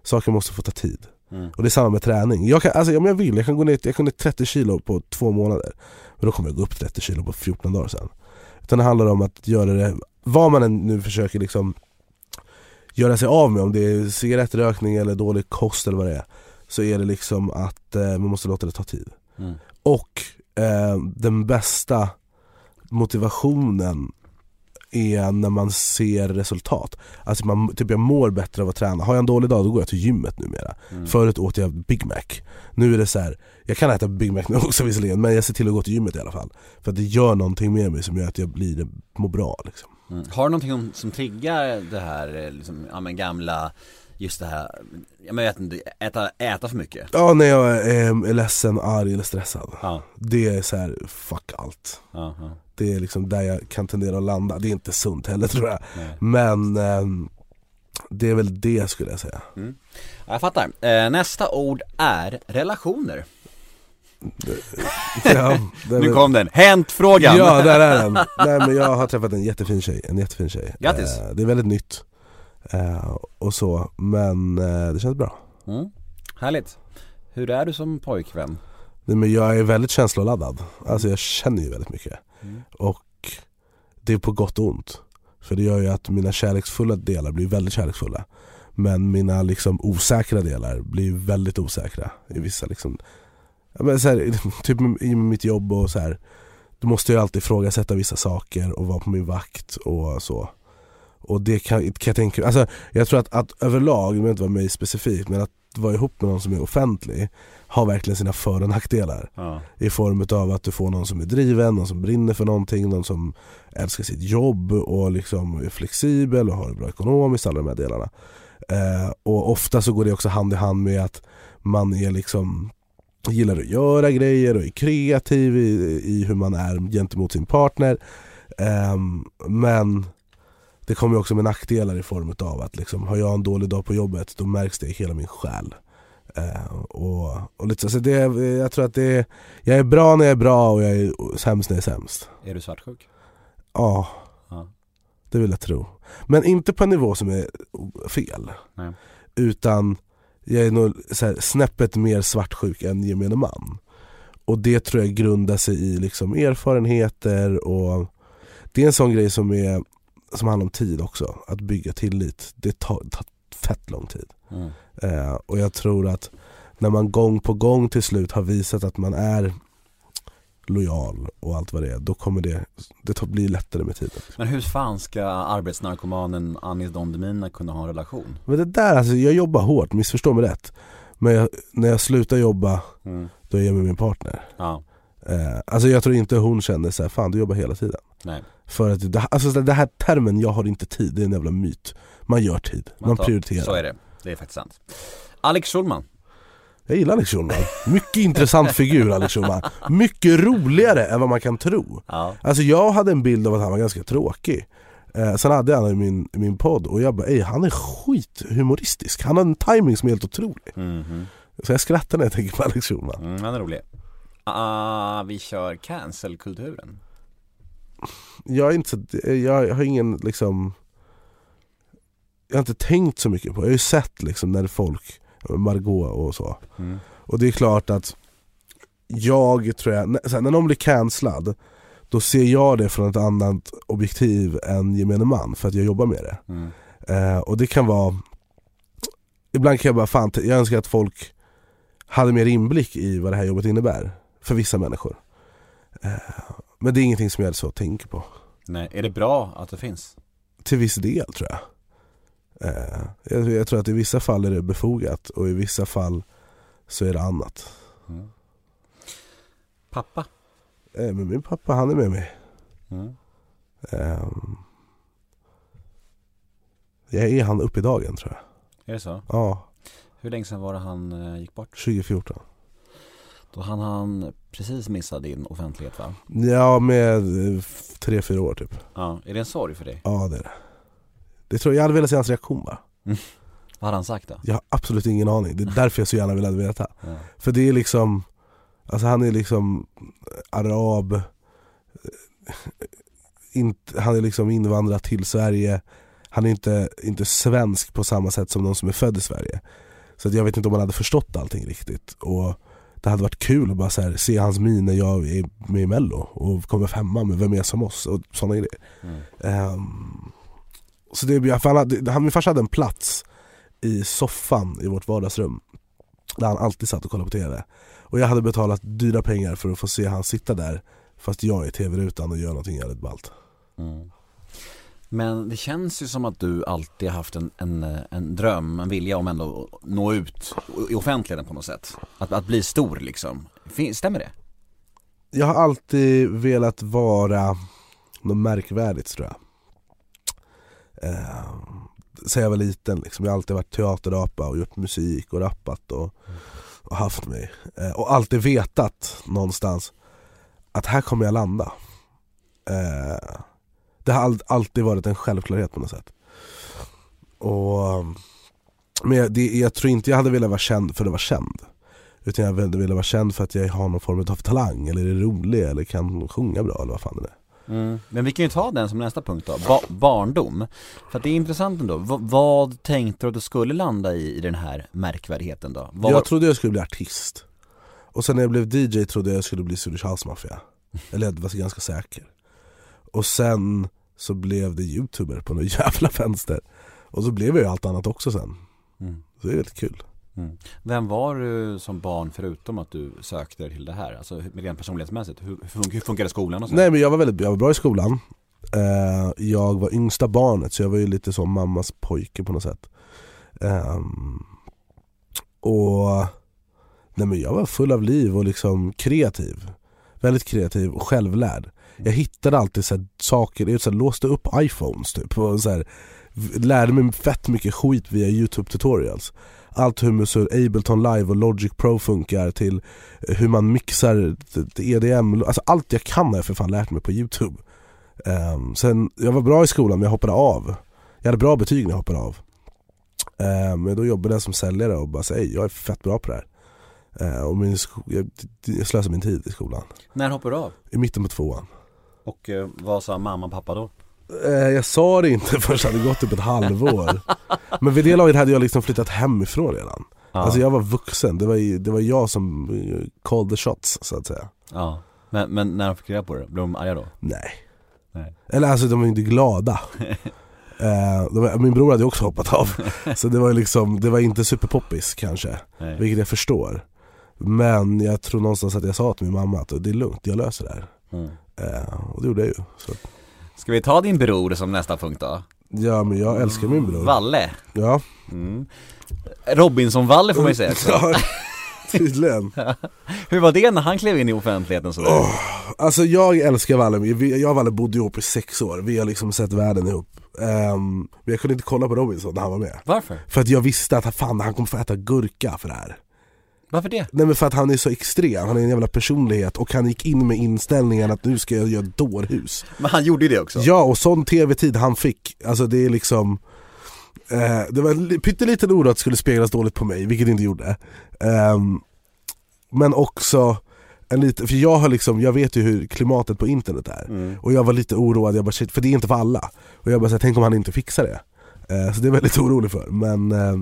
S2: Saker måste få ta tid.
S1: Mm.
S2: Och det är samma med träning. Jag kan, alltså, om jag vill, jag kan gå ner, jag kan ner 30 kilo på två månader. Men då kommer jag gå upp 30 kilo på 14 dagar sen. Utan det handlar om att göra det, vad man än nu försöker liksom göra sig av med, om det är cigarettrökning eller dålig kost eller vad det är. Så är det liksom att eh, man måste låta det ta tid.
S1: Mm.
S2: Och eh, den bästa motivationen är när man ser resultat. Alltså man, typ jag mår bättre av att träna. Har jag en dålig dag då går jag till gymmet numera.
S1: Mm.
S2: Förut åt jag Big Mac. Nu är det så här, jag kan äta Big Mac nu [LAUGHS] också visserligen men jag ser till att gå till gymmet i alla fall. För att det gör någonting med mig som gör att jag blir, mår bra liksom.
S1: Mm. Har du någonting som, som triggar det här, eh, liksom, ja men gamla, just det här, jag vet inte, äta, äta för mycket?
S2: Ja när jag eh, är ledsen, arg eller stressad.
S1: Ja,
S2: Det är så här, fuck allt.
S1: ja, ja.
S2: Det är liksom där jag kan tendera att landa. Det är inte sunt heller tror jag.
S1: Nej.
S2: Men ehm, det är väl det skulle jag säga.
S1: Ja, Jag fattar. Eh, nästa ord är relationer. [LAUGHS]
S2: Ja, är
S1: Nu kom den, hänt-frågan!
S2: Ja, där är [LAUGHS] den. Nej men jag har träffat en jättefin tjej, en jättefin tjej.
S1: Grattis.
S2: Eh, Det är väldigt nytt. Eh, och så, men eh, det känns bra.
S1: Mm. Härligt. Hur är du som pojkvän?
S2: Nej, men jag är väldigt känsloladdad. Alltså jag känner ju väldigt mycket.
S1: Mm.
S2: Och det är på gott och ont. För det gör ju att mina kärleksfulla delar blir väldigt kärleksfulla. Men mina liksom osäkra delar blir väldigt osäkra i vissa liksom ja, men så här, [LAUGHS] Typ i mitt jobb och så här. Då måste jag alltid ifrågasätta vissa saker och vara på min vakt och så. Och det kan, kan jag tänka alltså jag tror att, att överlag, det behöver inte vara mig specifikt, men att vara ihop med någon som är offentlig har verkligen sina för och nackdelar.
S1: Ja.
S2: I form av att du får någon som är driven, någon som brinner för någonting, någon som älskar sitt jobb och liksom är flexibel och har det bra ekonomiskt, alla de här delarna. Eh, och ofta så går det också hand i hand med att man är liksom gillar att göra grejer och är kreativ i, i hur man är gentemot sin partner. Ehm, men det kommer också med nackdelar i form av att liksom, har jag en dålig dag på jobbet då märks det i hela min själ. Eh, och, och lite så, så det, jag tror att det är, jag är bra när jag är bra och jag är sämst när jag är sämst.
S1: Är du svartsjuk?
S2: Ja,
S1: Ja.
S2: det vill jag tro. Men inte på en nivå som är fel.
S1: Nej.
S2: Utan jag är nog så här, snäppet mer svartsjuk än gemene man. Och det tror jag grundar sig i liksom erfarenheter och det är en sån grej som, är, som handlar om tid också. Att bygga tillit, det tar, tar fett lång tid.
S1: Mm.
S2: Eh, och jag tror att när man gång på gång till slut har visat att man är lojal och allt vad det är, då kommer det, det blir lättare med tiden.
S1: Men hur fan ska arbetsnarkomanen Anis Don Demina kunna ha en relation?
S2: Men det där, alltså jag jobbar hårt, missförstå mig rätt. Men jag, när jag slutar jobba,
S1: Mm.
S2: då är jag med min partner.
S1: Ja,
S2: Eh, alltså jag tror inte hon känner så här, fan du jobbar hela tiden.
S1: nej.
S2: För att det, alltså det här termen, jag har inte tid, det är en jävla myt. Man gör tid, man,
S1: tar-
S2: prioriterar.
S1: Så är det, det är faktiskt sant. Alex Schulman.
S2: Jag gillar Alex Schulman. Mycket intressant figur Alex Schulman. Mycket roligare än vad man kan tro.
S1: Ja.
S2: Alltså jag hade en bild av att han var ganska tråkig. Eh, sen hade jag han i min, i min podd och jag bara, ey han är skithumoristisk. Han har en timing som är helt otrolig.
S1: Mhm.
S2: Så jag skrattar när jag tänker på Alex Schulman.
S1: Mm, han är rolig. Ah, vi kör cancelkulturen.
S2: Jag är inte så, jag har ingen liksom Jag har inte tänkt så mycket på, jag har ju sett liksom när folk, Margot och så.
S1: Mm.
S2: Och det är klart att jag tror jag, när, när någon blir cancellad Då ser jag det från ett annat objektiv än gemene man för att jag jobbar med det.
S1: Mm.
S2: Eh, och det kan vara Ibland kan jag bara, fan jag önskar att folk hade mer inblick i vad det här jobbet innebär För vissa människor eh, Men det är ingenting som jag så tänker på
S1: Nej, är det bra att det finns?
S2: Till viss del tror jag eh, jag, jag tror att i vissa fall är det befogat och i vissa fall så är det annat
S1: Mm. Pappa?
S2: Eh, men min pappa han är med mig.
S1: Mm.
S2: Ehm, jag är han upp i dagen tror jag.
S1: Är det så?
S2: Ja,
S1: Hur länge sedan var det han eh, gick bort?
S2: 2014.
S1: Då hann han precis missa din offentlighet va?
S2: Ja, med eh, tre, fyra år typ.
S1: Ja, är det en sorg för dig?
S2: Ja det är det. Det tror jag, jag hade velat se hans reaktion bara.
S1: Vad hade han sagt då?
S2: Jag har absolut ingen aning, det är därför jag så gärna velat veta.
S1: Ja.
S2: För det är liksom, alltså han är liksom arab, eh, inte, han är liksom invandrat till Sverige, han är inte, inte svensk på samma sätt som någon som är född i Sverige. Så att jag vet inte om han hade förstått allting riktigt. Och det hade varit kul att bara här, se hans min när jag är med i mello och kommer femma med Vem är som oss och sådana grejer.
S1: Mm.
S2: Ehm, så det, för han, hade, han, min farsa hade en plats i soffan i vårt vardagsrum där han alltid satt och kollade på TV. Och jag hade betalat dyra pengar för att få se han sitta där fast jag är i TV-rutan och gör någonting jävligt ballt.
S1: Mm. Men det känns ju som att du alltid haft en, en, en dröm, en vilja om ändå att nå ut i offentligheten på något sätt. Att, att bli stor liksom. Stämmer det?
S2: Jag har alltid velat vara något märkvärdigt tror jag. Eh, sen jag var liten liksom. Jag har alltid varit teaterapa och gjort musik och rappat och, och haft mig. Eh, och alltid vetat någonstans att här kommer jag landa. Eh, det har all, alltid varit en självklarhet på något sätt. Och, men jag, det, jag tror inte jag hade velat vara känd för att vara känd. Utan jag hade velat vara känd för att jag har någon form av talang eller är rolig eller kan sjunga bra eller vad fan det är.
S1: Mm. Men vi kan ju ta den som nästa punkt då, ba- barndom. För att det är intressant ändå, v- vad tänkte du att du skulle landa i, i den här märkvärdigheten då? Vad
S2: Jag trodde jag skulle bli artist. Och sen när jag blev DJ trodde jag jag skulle bli Swedish House Mafia. Eller jag var ganska säker. Och sen så blev det youtuber på något [LAUGHS] jävla vänster. Och så blev jag ju allt annat också sen.
S1: Mm.
S2: Så det är väldigt kul.
S1: Mm. Vem var du som barn förutom att du sökte till det här? Alltså rent personlighetsmässigt, hur, hur, fun- hur funkade skolan och så?
S2: Nej men jag var väldigt jag var bra i skolan. Eh, jag var yngsta barnet så jag var ju lite som mammas pojke på något sätt. Ehm, och nej men jag var full av liv och liksom kreativ. Väldigt kreativ och självlärd. Jag hittade alltid så saker, jag så här, låste upp iPhones typ och så här, lärde mig fett mycket skit via youtube tutorials. Allt hur musik, Ableton Live och Logic Pro funkar till hur man mixar EDM, alltså allt jag kan har jag för fan lärt mig på youtube. Ehm, sen, jag var bra i skolan men jag hoppade av. Jag hade bra betyg när jag hoppade av. Ehm, men då jobbade jag som säljare och bara sa "Ey, jag är fett bra på det här. Ehm, och min jag, jag slösade min tid i skolan.
S1: När hoppade du av?
S2: I mitten på tvåan.
S1: Och eh, vad sa mamma och pappa då?
S2: Eh, jag sa det inte [LAUGHS] förrän det hade gått typ ett halvår. Men vid det laget hade jag liksom flyttat hemifrån redan.
S1: Ja.
S2: Alltså jag var vuxen, det var, det var jag som eh, called the shots så att säga.
S1: Ja, men, men när de fick reda på det, blev de arga då?
S2: Nej.
S1: Nej.
S2: Eller alltså de var inte glada. [LAUGHS] Eh, de min bror hade också hoppat av. Så det var liksom, det var inte superpoppis kanske.
S1: Nej.
S2: Vilket jag förstår. Men jag tror någonstans att jag sa till min mamma att det är lugnt, jag löser det här.
S1: Mm.
S2: Eh, och det gjorde jag ju. Så,
S1: Ska vi ta din bror som nästa punkt då?
S2: ja men jag älskar min bror.
S1: Valle
S2: Ja.
S1: mm. Robinson-Valle får man ju säga också. [LAUGHS]
S2: ja tydligen. [LAUGHS]
S1: Hur var det när han klev in i offentligheten sådär?
S2: Åh, Alltså jag älskar Valle, jag och Valle bodde ihop i sex år, vi har liksom sett världen ihop. Ehm, men jag kunde inte kolla på Robinson när han var med.
S1: Varför?
S2: För att jag visste att fan, han kommer få äta gurka för det här.
S1: Varför det?
S2: Nej men för att han är så extrem, han är en jävla personlighet och han gick in med inställningen att nu ska jag göra dårhus.
S1: Men han gjorde ju det också
S2: Ja och sån tv-tid han fick, alltså det är liksom eh, Det var en li- pytteliten oro att det skulle speglas dåligt på mig, vilket det inte gjorde. Ehm, men också en lite, för jag har liksom, jag vet ju hur klimatet på internet är.
S1: Mm.
S2: Och jag var lite oroad, jag bara shit, för det är inte för alla. Och jag bara tänk om han inte fixar det. Eh, så det är jag väldigt orolig för, men eh,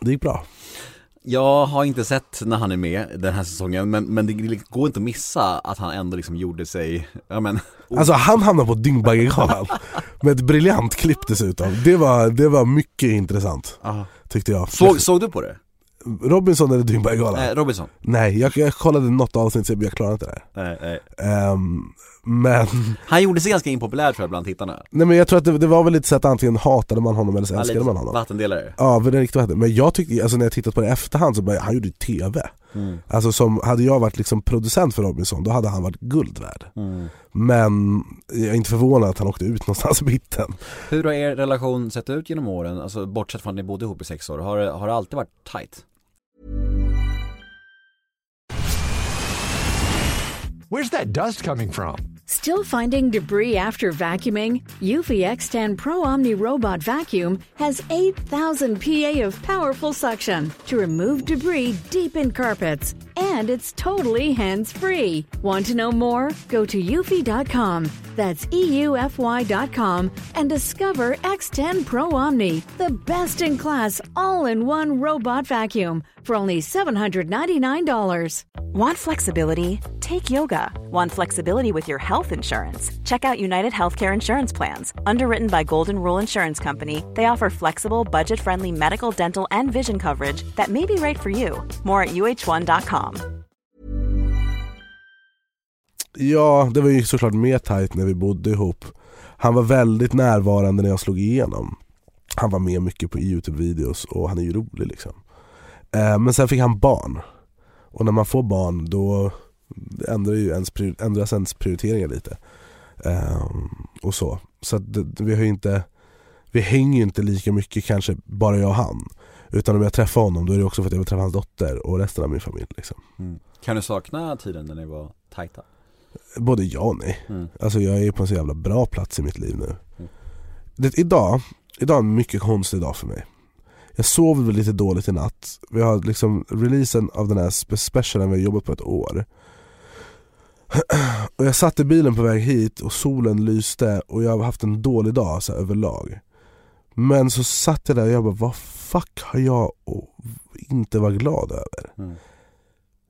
S2: det gick bra.
S1: Jag har inte sett när han är med den här säsongen men, men det går inte att missa att han ändå liksom gjorde sig, ja men
S2: Alltså han hamnade på Dyngbaggegalan [LAUGHS] med ett briljant klipp dessutom. Det var, det var mycket intressant tyckte jag.
S1: Såg, såg du på det?
S2: Robinson eller Dyngbaggegalan?
S1: Eh, Robinson?
S2: Nej, jag, jag kollade något avsnitt så jag klarade inte det här.
S1: Nej, nej
S2: Ehm, Men,
S1: Han gjorde sig ganska impopulär tror jag bland tittarna.
S2: nej men jag tror att det, det var väl lite så att antingen hatade man honom eller så
S1: Ja,
S2: älskade
S1: lite
S2: man honom
S1: Vattendelare.
S2: Ja, för det är riktigt vad det Men jag tyckte, alltså när jag tittat på det i efterhand så bara, han gjorde ju TV
S1: Mm.
S2: Alltså som, hade jag varit liksom producent för Robinson, då hade han varit guld värd
S1: Mm.
S2: Men jag är inte förvånad att han åkte ut någonstans i mitten
S1: Hur har er relation sett ut genom åren? Alltså bortsett från att ni bodde ihop i sex år, har har det alltid varit tight?
S3: Where's that dust coming from?
S4: Still finding debris after vacuuming? Eufy X10 Pro Omni Robot Vacuum has 8,000 PA of powerful suction to remove debris deep in carpets. And it's totally hands free. Want to know more? Go to eufy.com. That's EUFY.com and discover X10 Pro Omni, the best in class all in one robot vacuum for only $799.
S5: Want flexibility? Take yoga. Want flexibility with your health insurance? Check out United Healthcare Insurance Plans. Underwritten by Golden Rule Insurance Company, they offer flexible, budget friendly medical, dental, and vision coverage that may be right for you. More at uh1.com.
S2: Ja, det var ju såklart mer tight när vi bodde ihop. Han var väldigt närvarande när jag slog igenom. Han var med mycket på Youtube-videos och han är ju rolig liksom. Eh, men sen fick han barn. Och när man får barn då ändrar ju ens, ändras ens prioriteringar lite. Ehm, och så, så att vi har ju inte Vi hänger ju inte lika mycket kanske bara jag och han. Utan om jag träffar honom då är det också för att jag vill träffa hans dotter och resten av min familj liksom
S1: Kan du sakna tiden när ni var tajta?
S2: Både ja och nej.
S1: Mm.
S2: Alltså jag är på en så jävla bra plats i mitt liv nu.
S1: Mm.
S2: Det, idag, idag är en mycket konstig dag för mig. Jag sov väl lite dåligt i natt. Vi har liksom releasen av den här spe- specialen vi har jobbat på ett år. [CLEARS THROAT] Och jag satt i bilen på väg hit och solen lyste och jag har haft en dålig dag så här, överlag. Men så satt jag där och jag bara, vad fuck har jag att inte vara glad över?
S1: Mm.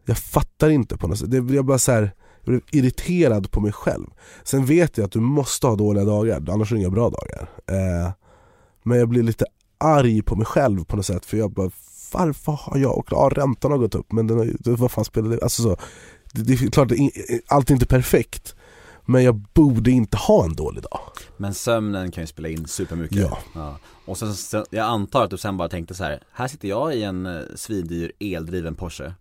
S2: Jag fattar inte på något sätt. Jag bara så här, jag blev irriterad på mig själv. Sen vet jag att du måste ha dåliga dagar, annars är det inga bra dagar. Eh, men jag blir lite arg på mig själv på något sätt för jag bara varför har jag, och ja räntan har gått upp men den har, vad fan spelar det, alltså så, det, det är klart allt är inte perfekt men jag borde inte ha en dålig dag.
S1: Men sömnen kan ju spela in supermycket
S2: Ja.
S1: Och sen, sen, jag antar att du sen bara tänkte så här. här sitter jag i en eh, svindyr eldriven Porsche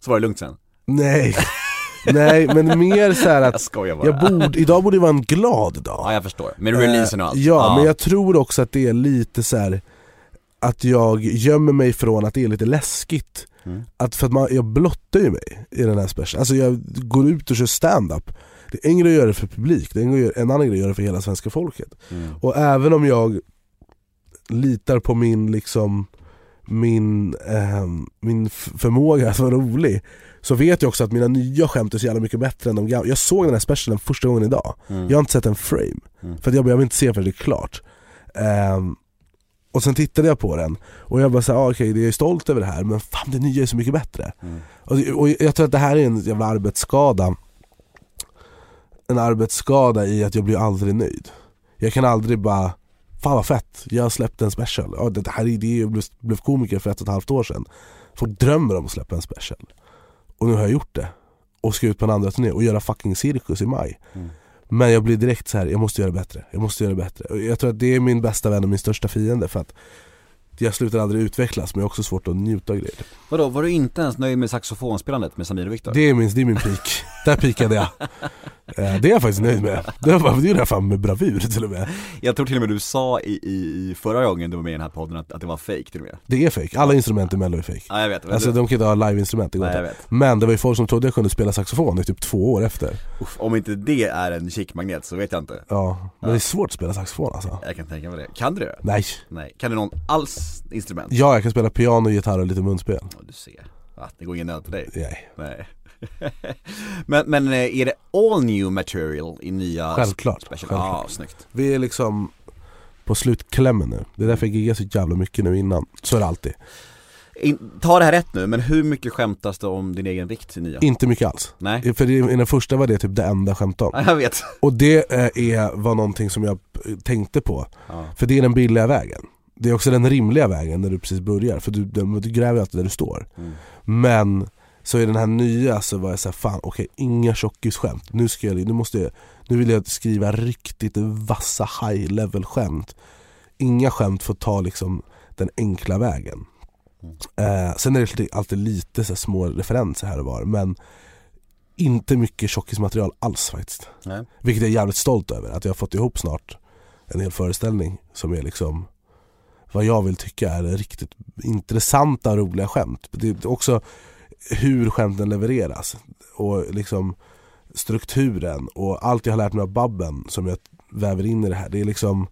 S1: Så var det lugnt sen
S2: Nej, [LAUGHS] nej men mer så här
S1: Jag
S2: att
S1: bara
S2: jag borde, idag borde vara en glad dag.
S1: Ja jag förstår, med releasen och allt
S2: Eh, Ja, men jag tror också att det är lite så här att jag gömmer mig från att det är lite läskigt.
S1: Mm.
S2: Att för att man, jag blottar ju mig i den här specialen. Alltså jag går ut och kör stand-up. Det är en grej att göra det för publik, det är en, en annan grej att göra det för hela svenska folket.
S1: Mm.
S2: Och även om jag litar på min liksom min, ehm, min förmåga att vara rolig så vet jag också att mina nya skämt är så jävla mycket bättre än de gamla. Jag såg den här specialen första gången idag,
S1: Mm.
S2: jag har inte sett en frame.
S1: Mm.
S2: För jag, jag vill inte se förrän det är klart. Ehm, och sen tittade jag på den och jag bara såhär, ah, okej jag är stolt över det här men fan det nya är så mycket bättre.
S1: Mm.
S2: Och, och jag tror att det här är en jävla arbetsskada En arbetsskada i att jag blir aldrig nöjd. Jag kan aldrig bara, fan vad fett, jag har släppt en special. Ja, det här är det, jag blev, blev komiker för ett och ett halvt år sedan. Folk drömmer om att släppa en special. Och nu har jag gjort det. Och ska ut på en andra turné och göra fucking cirkus i maj.
S1: Mm.
S2: Men jag blir direkt så här: jag måste göra bättre, jag måste göra bättre. Jag tror att det är min bästa vän och min största fiende för att jag slutar aldrig utvecklas men jag har också svårt att njuta av grejer.
S1: Vadå, var du inte ens nöjd med saxofonspelandet med Samir och Viktor?
S2: Det är min, det är min peak. Där peakade jag. [LAUGHS] Eh, Det är jag faktiskt nöjd med. Det var- det gjorde jag fan med bravur till och med.
S1: Jag tror till och med du sa i, i, i förra gången du var med i den här podden att, att det var fake till och med
S2: Det är fake. alla instrument i mello är fake.
S1: Ja jag vet,
S2: Alltså
S1: du,
S2: de kan inte ha live-instrument, det går
S1: Nej,
S2: inte. Men det var ju folk som trodde jag kunde spela saxofon i typ två år efter.
S1: uff, om inte det är en kickmagnet så vet jag inte
S2: Ja, men det är svårt att spela saxofon alltså.
S1: Jag kan tänka mig det, kan du det?
S2: Nej.
S1: Nej, kan du någon alls instrument?
S2: Ja, jag kan spela piano, gitarr och lite munspel.
S1: Ja, du ser, ja, det går ingen nöd på dig
S2: Nej.
S1: Nej [LAUGHS] men, men eh, är det all new material i nya
S2: Självklart,
S1: special?
S2: självklart.
S1: Ja, snyggt
S2: Vi är liksom på slutklämmen nu. Det är därför jag giggar så jävla mycket nu innan. Så är det alltid.
S1: In, Ta det här rätt nu, men hur mycket skämtas det om din egen vikt i nya?
S2: Inte mycket alls.
S1: Nej,
S2: För i den första var det typ det enda jag skämtade om.
S1: ja, jag vet
S2: Och det eh, är, var någonting som jag tänkte på.
S1: ja.
S2: För det är den billiga vägen. Det är också den rimliga vägen när du precis börjar, för du, du, du gräver alltid där du står.
S1: Mm.
S2: Men Så i den här nya så var jag såhär, fan okej, inga tjockisskämt. Nu, ska jag, nu, måste jag, nu vill jag skriva riktigt vassa high level skämt. Inga skämt får ta liksom den enkla vägen. Eh, sen är det alltid- lite så små referenser här och var men inte mycket tjockismaterial alls faktiskt.
S1: Nej.
S2: Vilket jag är jävligt stolt över, att jag har fått ihop snart en hel föreställning som är liksom vad jag vill tycka är riktigt intressanta och roliga skämt. Det är också hur skämten levereras och liksom strukturen och allt jag har lärt mig av Babben som jag väver in i det här. Det är liksom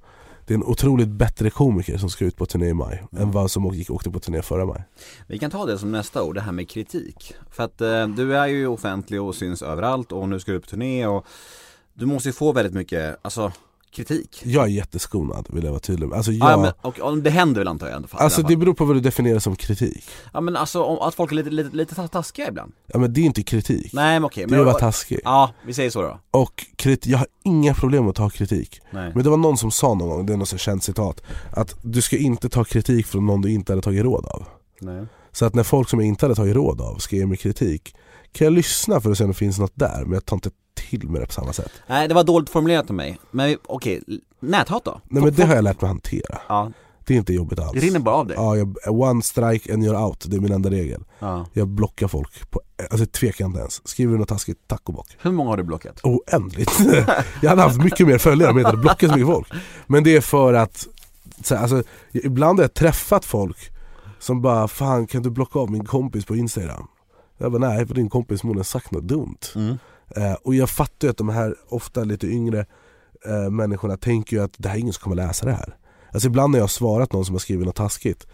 S2: det är en otroligt bättre komiker som ska ut på turné i maj än vad som gick, åkte på turné förra maj.
S1: Vi kan ta det som nästa ord, det här med kritik. För att eh, du är ju offentlig och syns överallt och nu ska du på turné och du måste ju få väldigt mycket, alltså kritik.
S2: Jag är jätteskonad vill jag vara tydlig med. Alltså, jag,
S1: Ja, men, och, och det händer väl antar jag ändå? i alla
S2: alltså det beror på vad du definierar som kritik.
S1: Ja men alltså om, att folk är lite, lite, lite taskiga ibland.
S2: Ja men det är inte kritik.
S1: Nej men okej.
S2: det
S1: men,
S2: är att vara taskig.
S1: Ja, vi säger så då.
S2: Och kriti- jag har inga problem med att ta kritik.
S1: Nej.
S2: Men det var någon som sa någon gång, det är något känt citat, att du ska inte ta kritik från någon du inte hade tagit råd av.
S1: Nej.
S2: Så att när folk som jag inte hade tagit råd av ska ge mig kritik, kan jag lyssna för att se om det finns något där, men jag tar inte till mig det på samma sätt.
S1: Nej det var dåligt formulerat av mig. Men okej, näthat då?
S2: Nej men det har jag lärt mig hantera.
S1: Ja,
S2: Det är inte jobbigt alls.
S1: det rinner bara av dig.
S2: Ja, jag, one strike and you're out, det är min enda regel.
S1: Ja.
S2: Jag blockar folk, på, alltså tvekar inte ens. Skriver du något taskigt, tack och bock.
S1: Hur många har du blockat?
S2: oändligt. [LAUGHS] jag hade haft mycket mer följare om jag inte hade blockat så mycket folk. Men det är för att, så här, alltså, ibland har jag träffat folk som bara 'Fan kan du blocka av min kompis på Instagram?' Jag bara 'Nej för din kompis förmodligen sagt något dumt'
S1: Mm.
S2: eh, Och jag fattar ju att de här ofta lite yngre eh, människorna tänker ju att det här är ingen som kommer läsa det här Alltså ibland när jag har svarat någon som har skrivit något taskigt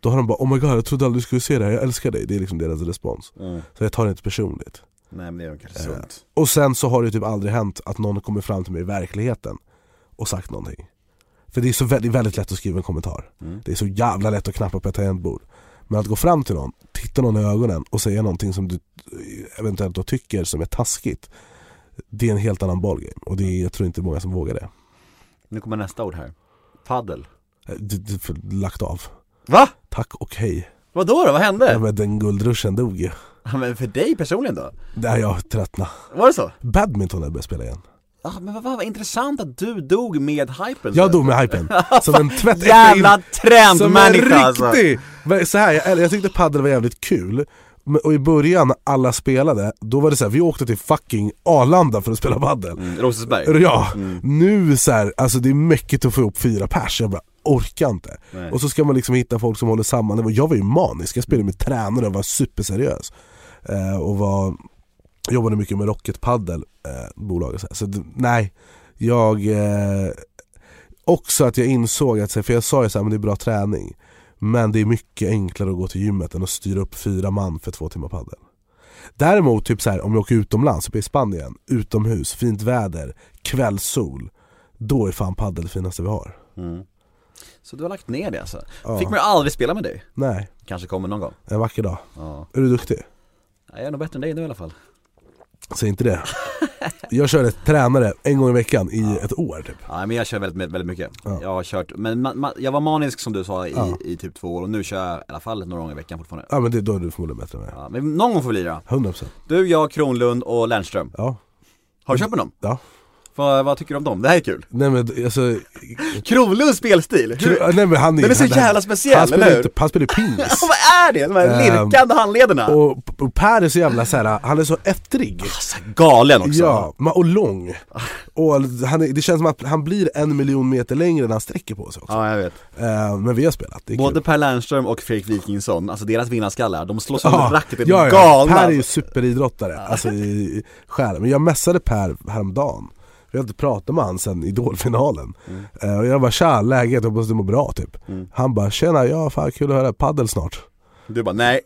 S2: Då har de bara 'Oh my god jag trodde aldrig du skulle se det här, jag älskar dig' Det är liksom deras respons
S1: Mm.
S2: Så jag tar det inte personligt
S1: Nej men det är kanske
S2: Eh,
S1: sunt.
S2: och sen så har det typ aldrig hänt att någon kommer fram till mig i verkligheten och sagt någonting. För det är så väldigt, väldigt lätt att skriva en kommentar.
S1: Mm.
S2: Det är så jävla lätt att knappa på ett tangentbord. Men att gå fram till någon, titta någon i ögonen och säga någonting som du eventuellt då tycker som är taskigt. Det är en helt annan ballgame och det är, jag tror inte många som vågar det.
S1: Nu kommer nästa ord här. Paddel.
S2: Eh, Du, du, lagt av.
S1: Va?
S2: Tack och hej.
S1: Vadå då? Vad hände?
S2: Ja, men den guldruschen dog ju.
S1: Ja, men för dig personligen då?
S2: Där jag tröttnade.
S1: Var det så?
S2: Badminton har jag börjat spela igen.
S1: Ja men vad, vad, vad intressant att du dog med hypen
S2: Jag dog med hypen. [LAUGHS] Som en tvättäkta
S1: Jävla trendmänniska alltså!
S2: Så här, jag, jag tyckte padel var jävligt kul. Och i början när alla spelade, då var det så här, vi åkte till fucking Arlanda för att spela padel.
S1: Mm, Rosersberg?
S2: Ja, nu så här, alltså det är mäckigt att få ihop fyra pers, jag bara orkar inte.
S1: Nej.
S2: Och så ska man liksom hitta folk som håller samman, jag var ju manisk, jag spelade med tränare och var superseriös. Eh, Och var, jobbade mycket med Rocket Eh, bolaget så, här. så det- nej, jag eh, Också att jag insåg att, så här, för jag sa ju såhär, men det är bra träning Men det är mycket enklare att gå till gymmet än att styra upp fyra man för två timmar padel Däremot typ så här, om jag åker utomlands, uppe i Spanien, utomhus, fint väder, kvällssol Då är fan padel det finaste vi har
S1: Mm. Så du har lagt ner det alltså?
S2: Ja.
S1: Fick man ju aldrig spela med dig?
S2: Nej,
S1: Kanske kommer någon gång?
S2: en vacker dag.
S1: Ja.
S2: Är du duktig?
S1: Jag är nog bättre än dig nu i alla fall
S2: Säg inte det. Jag körde tränare en gång i veckan i ett år typ.
S1: Ja men jag kör väldigt, väldigt mycket.
S2: Ja.
S1: Jag har kört, men ma, ma, jag var manisk som du sa i,
S2: Ja.
S1: i typ två år och nu kör jag i alla fall några gånger i veckan fortfarande.
S2: Ja men det, då är du förmodligen bättre än mig.
S1: Ja, men någon gång får vi lira.
S2: 100%
S1: Du, jag, Kronlund och Lernström.
S2: Ja.
S1: Har du kört med dem?
S2: Ja.
S1: Vad, vad tycker du om dem? Det här är kul.
S2: Nej men alltså,
S1: Kronlunds spelstil,
S2: Kro- nej, men han,
S1: Den är så
S2: han-
S1: jävla speciell,
S2: han spelar
S1: eller hur?
S2: Han spelar [LAUGHS] pingis.
S1: vad är det? De här
S2: Ehm,
S1: lirkande handlederna.
S2: och, och Per är så jävla så här, han är så ettrig.
S1: Alltså, galen också.
S2: Ja, och lång. Och han är, det känns som att han blir en miljon meter längre när han sträcker på sig också.
S1: Ja, jag vet.
S2: Eh, men vi har spelat, det är
S1: Både
S2: kul.
S1: Per Lernström och Fredrik Wikingsson, alltså deras vinnarskallar, de slåss
S2: Ja,
S1: under racket, är
S2: ja, ja.
S1: galna
S2: Per är ju superidrottare, alltså i, i själen. Men jag messade Per häromdagen Vi har inte pratat med han sen Idolfinalen.
S1: Mm.
S2: Eh, Och jag bara tja, läget, hoppas du mår bra typ.
S1: Mm.
S2: Han bara tjena, ja fan kul att höra, paddel snart.
S1: Du bara nej,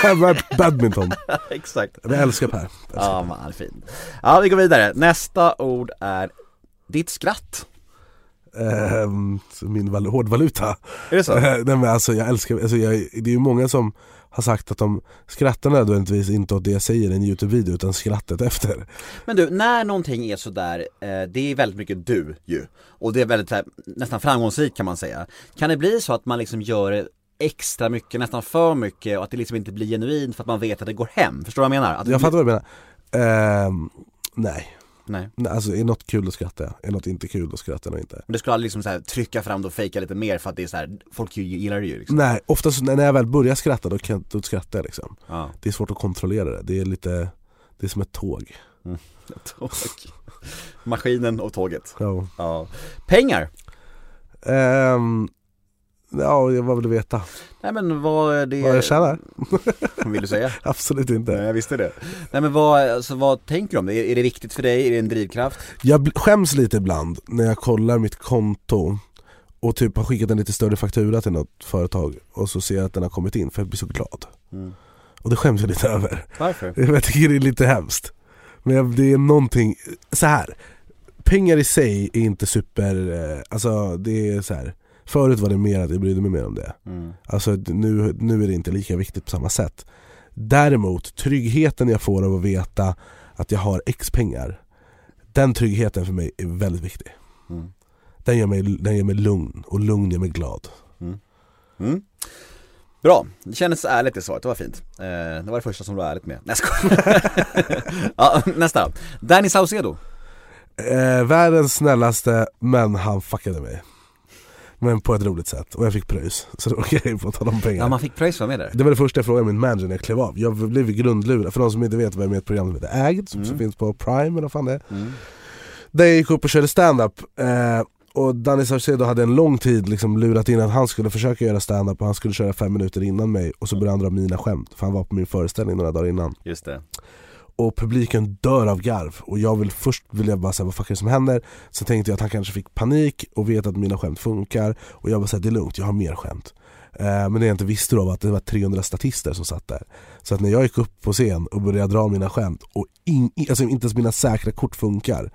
S1: [LAUGHS]
S2: Badminton, [LAUGHS]
S1: exakt.
S2: Jag älskar Per.
S1: Ja man, han är fin. Ja vi går vidare, nästa ord är ditt skratt.
S2: Så Min val- hårdvaluta.
S1: Är det så?
S2: Eh, Nej men alltså jag älskar, alltså jag, det är ju många som har sagt att de skrattar nödvändigtvis inte åt det jag säger i en Youtube-video utan skrattet efter
S1: Men du, när någonting är sådär, eh, det är väldigt mycket du ju Och det är väldigt här, nästan framgångsrikt kan man säga Kan det bli så att man liksom gör det extra mycket, nästan för mycket och att det liksom inte blir genuint för att man vet att det går hem. Förstår du vad jag menar? Att
S2: Jag fattar vad du menar. Ehm, nej.
S1: Nej.
S2: nej, alltså är något kul skrattar jag, är något inte kul skrattar jag nog inte.
S1: Men du skulle aldrig liksom så här trycka fram det och fejka lite mer för att det är så här, folk gillar det ju liksom.
S2: Nej, oftast när jag väl börjar skratta då, kan, då skrattar jag liksom.
S1: Ja.
S2: Det är svårt att kontrollera det, det är lite, det är som ett tåg. [LAUGHS]
S1: Tåg. Maskinen och tåget.
S2: Ja,
S1: Ja. Pengar?
S2: Ehm, ja vad vill du veta?
S1: Nej men vad är det...
S2: Vad jag tjänar? [LAUGHS]
S1: Vill du säga? [LAUGHS]
S2: Absolut
S1: Nej
S2: inte.
S1: jag visste det. Nej men vad, alltså, vad tänker du om det? Är, är det viktigt för dig? Är det en drivkraft?
S2: Jag skäms lite ibland när jag kollar mitt konto och typ har skickat en lite större faktura till något företag och så ser jag att den har kommit in för jag blir så glad.
S1: Mm.
S2: Och det skäms jag lite över.
S1: Varför? [LAUGHS]
S2: Jag tycker det är lite hemskt. Men det är någonting, så här. pengar i sig är inte super, eh, alltså det är så här. Förut var det mer att jag brydde mig mer om det.
S1: Mm.
S2: Alltså nu, nu är det inte lika viktigt på samma sätt. Däremot, tryggheten jag får av att veta att jag har X pengar, den tryggheten för mig är väldigt viktig.
S1: Mm.
S2: Den gör mig, den gör mig lugn och lugn gör mig glad.
S1: Mm. Bra, det kändes ärligt det svaret, det var fint. Eh, det var det första som du var ärligt med. Nej [LAUGHS] ja, nästa. Danny Saucedo.
S2: Eh, världens snällaste, men han fuckade mig. Men på ett roligt sätt, och jag fick pröjs. Så det var okej på att ta de pengarna.
S1: Ja man fick pröjs för med där.
S2: Det var det första jag frågade min manager när jag klev av. Jag blev grundlurad, för de som inte vet vad jag är med i ett program som heter Ägd, som, som finns på Prime eller vad fan det är.
S1: Mm.
S2: Där jag gick upp och körde stand-up eh, och Danny Saucedo hade en lång tid liksom lurat in att han skulle försöka göra stand-up och han skulle köra fem minuter innan mig och så började han dra mina skämt, för han var på min föreställning några dagar innan.
S1: Just det.
S2: Och publiken dör av garv. Och jag vill först vill jag bara säga vad fuck är det som händer? Sen tänkte jag att han kanske fick panik och vet att mina skämt funkar. Och jag bara säga det är lugnt, jag har mer skämt. Eh, Men det jag inte visste då var att det var 300 statister som satt där. Så att när jag gick upp på scen och började dra mina skämt och in, alltså inte ens mina säkra kort funkar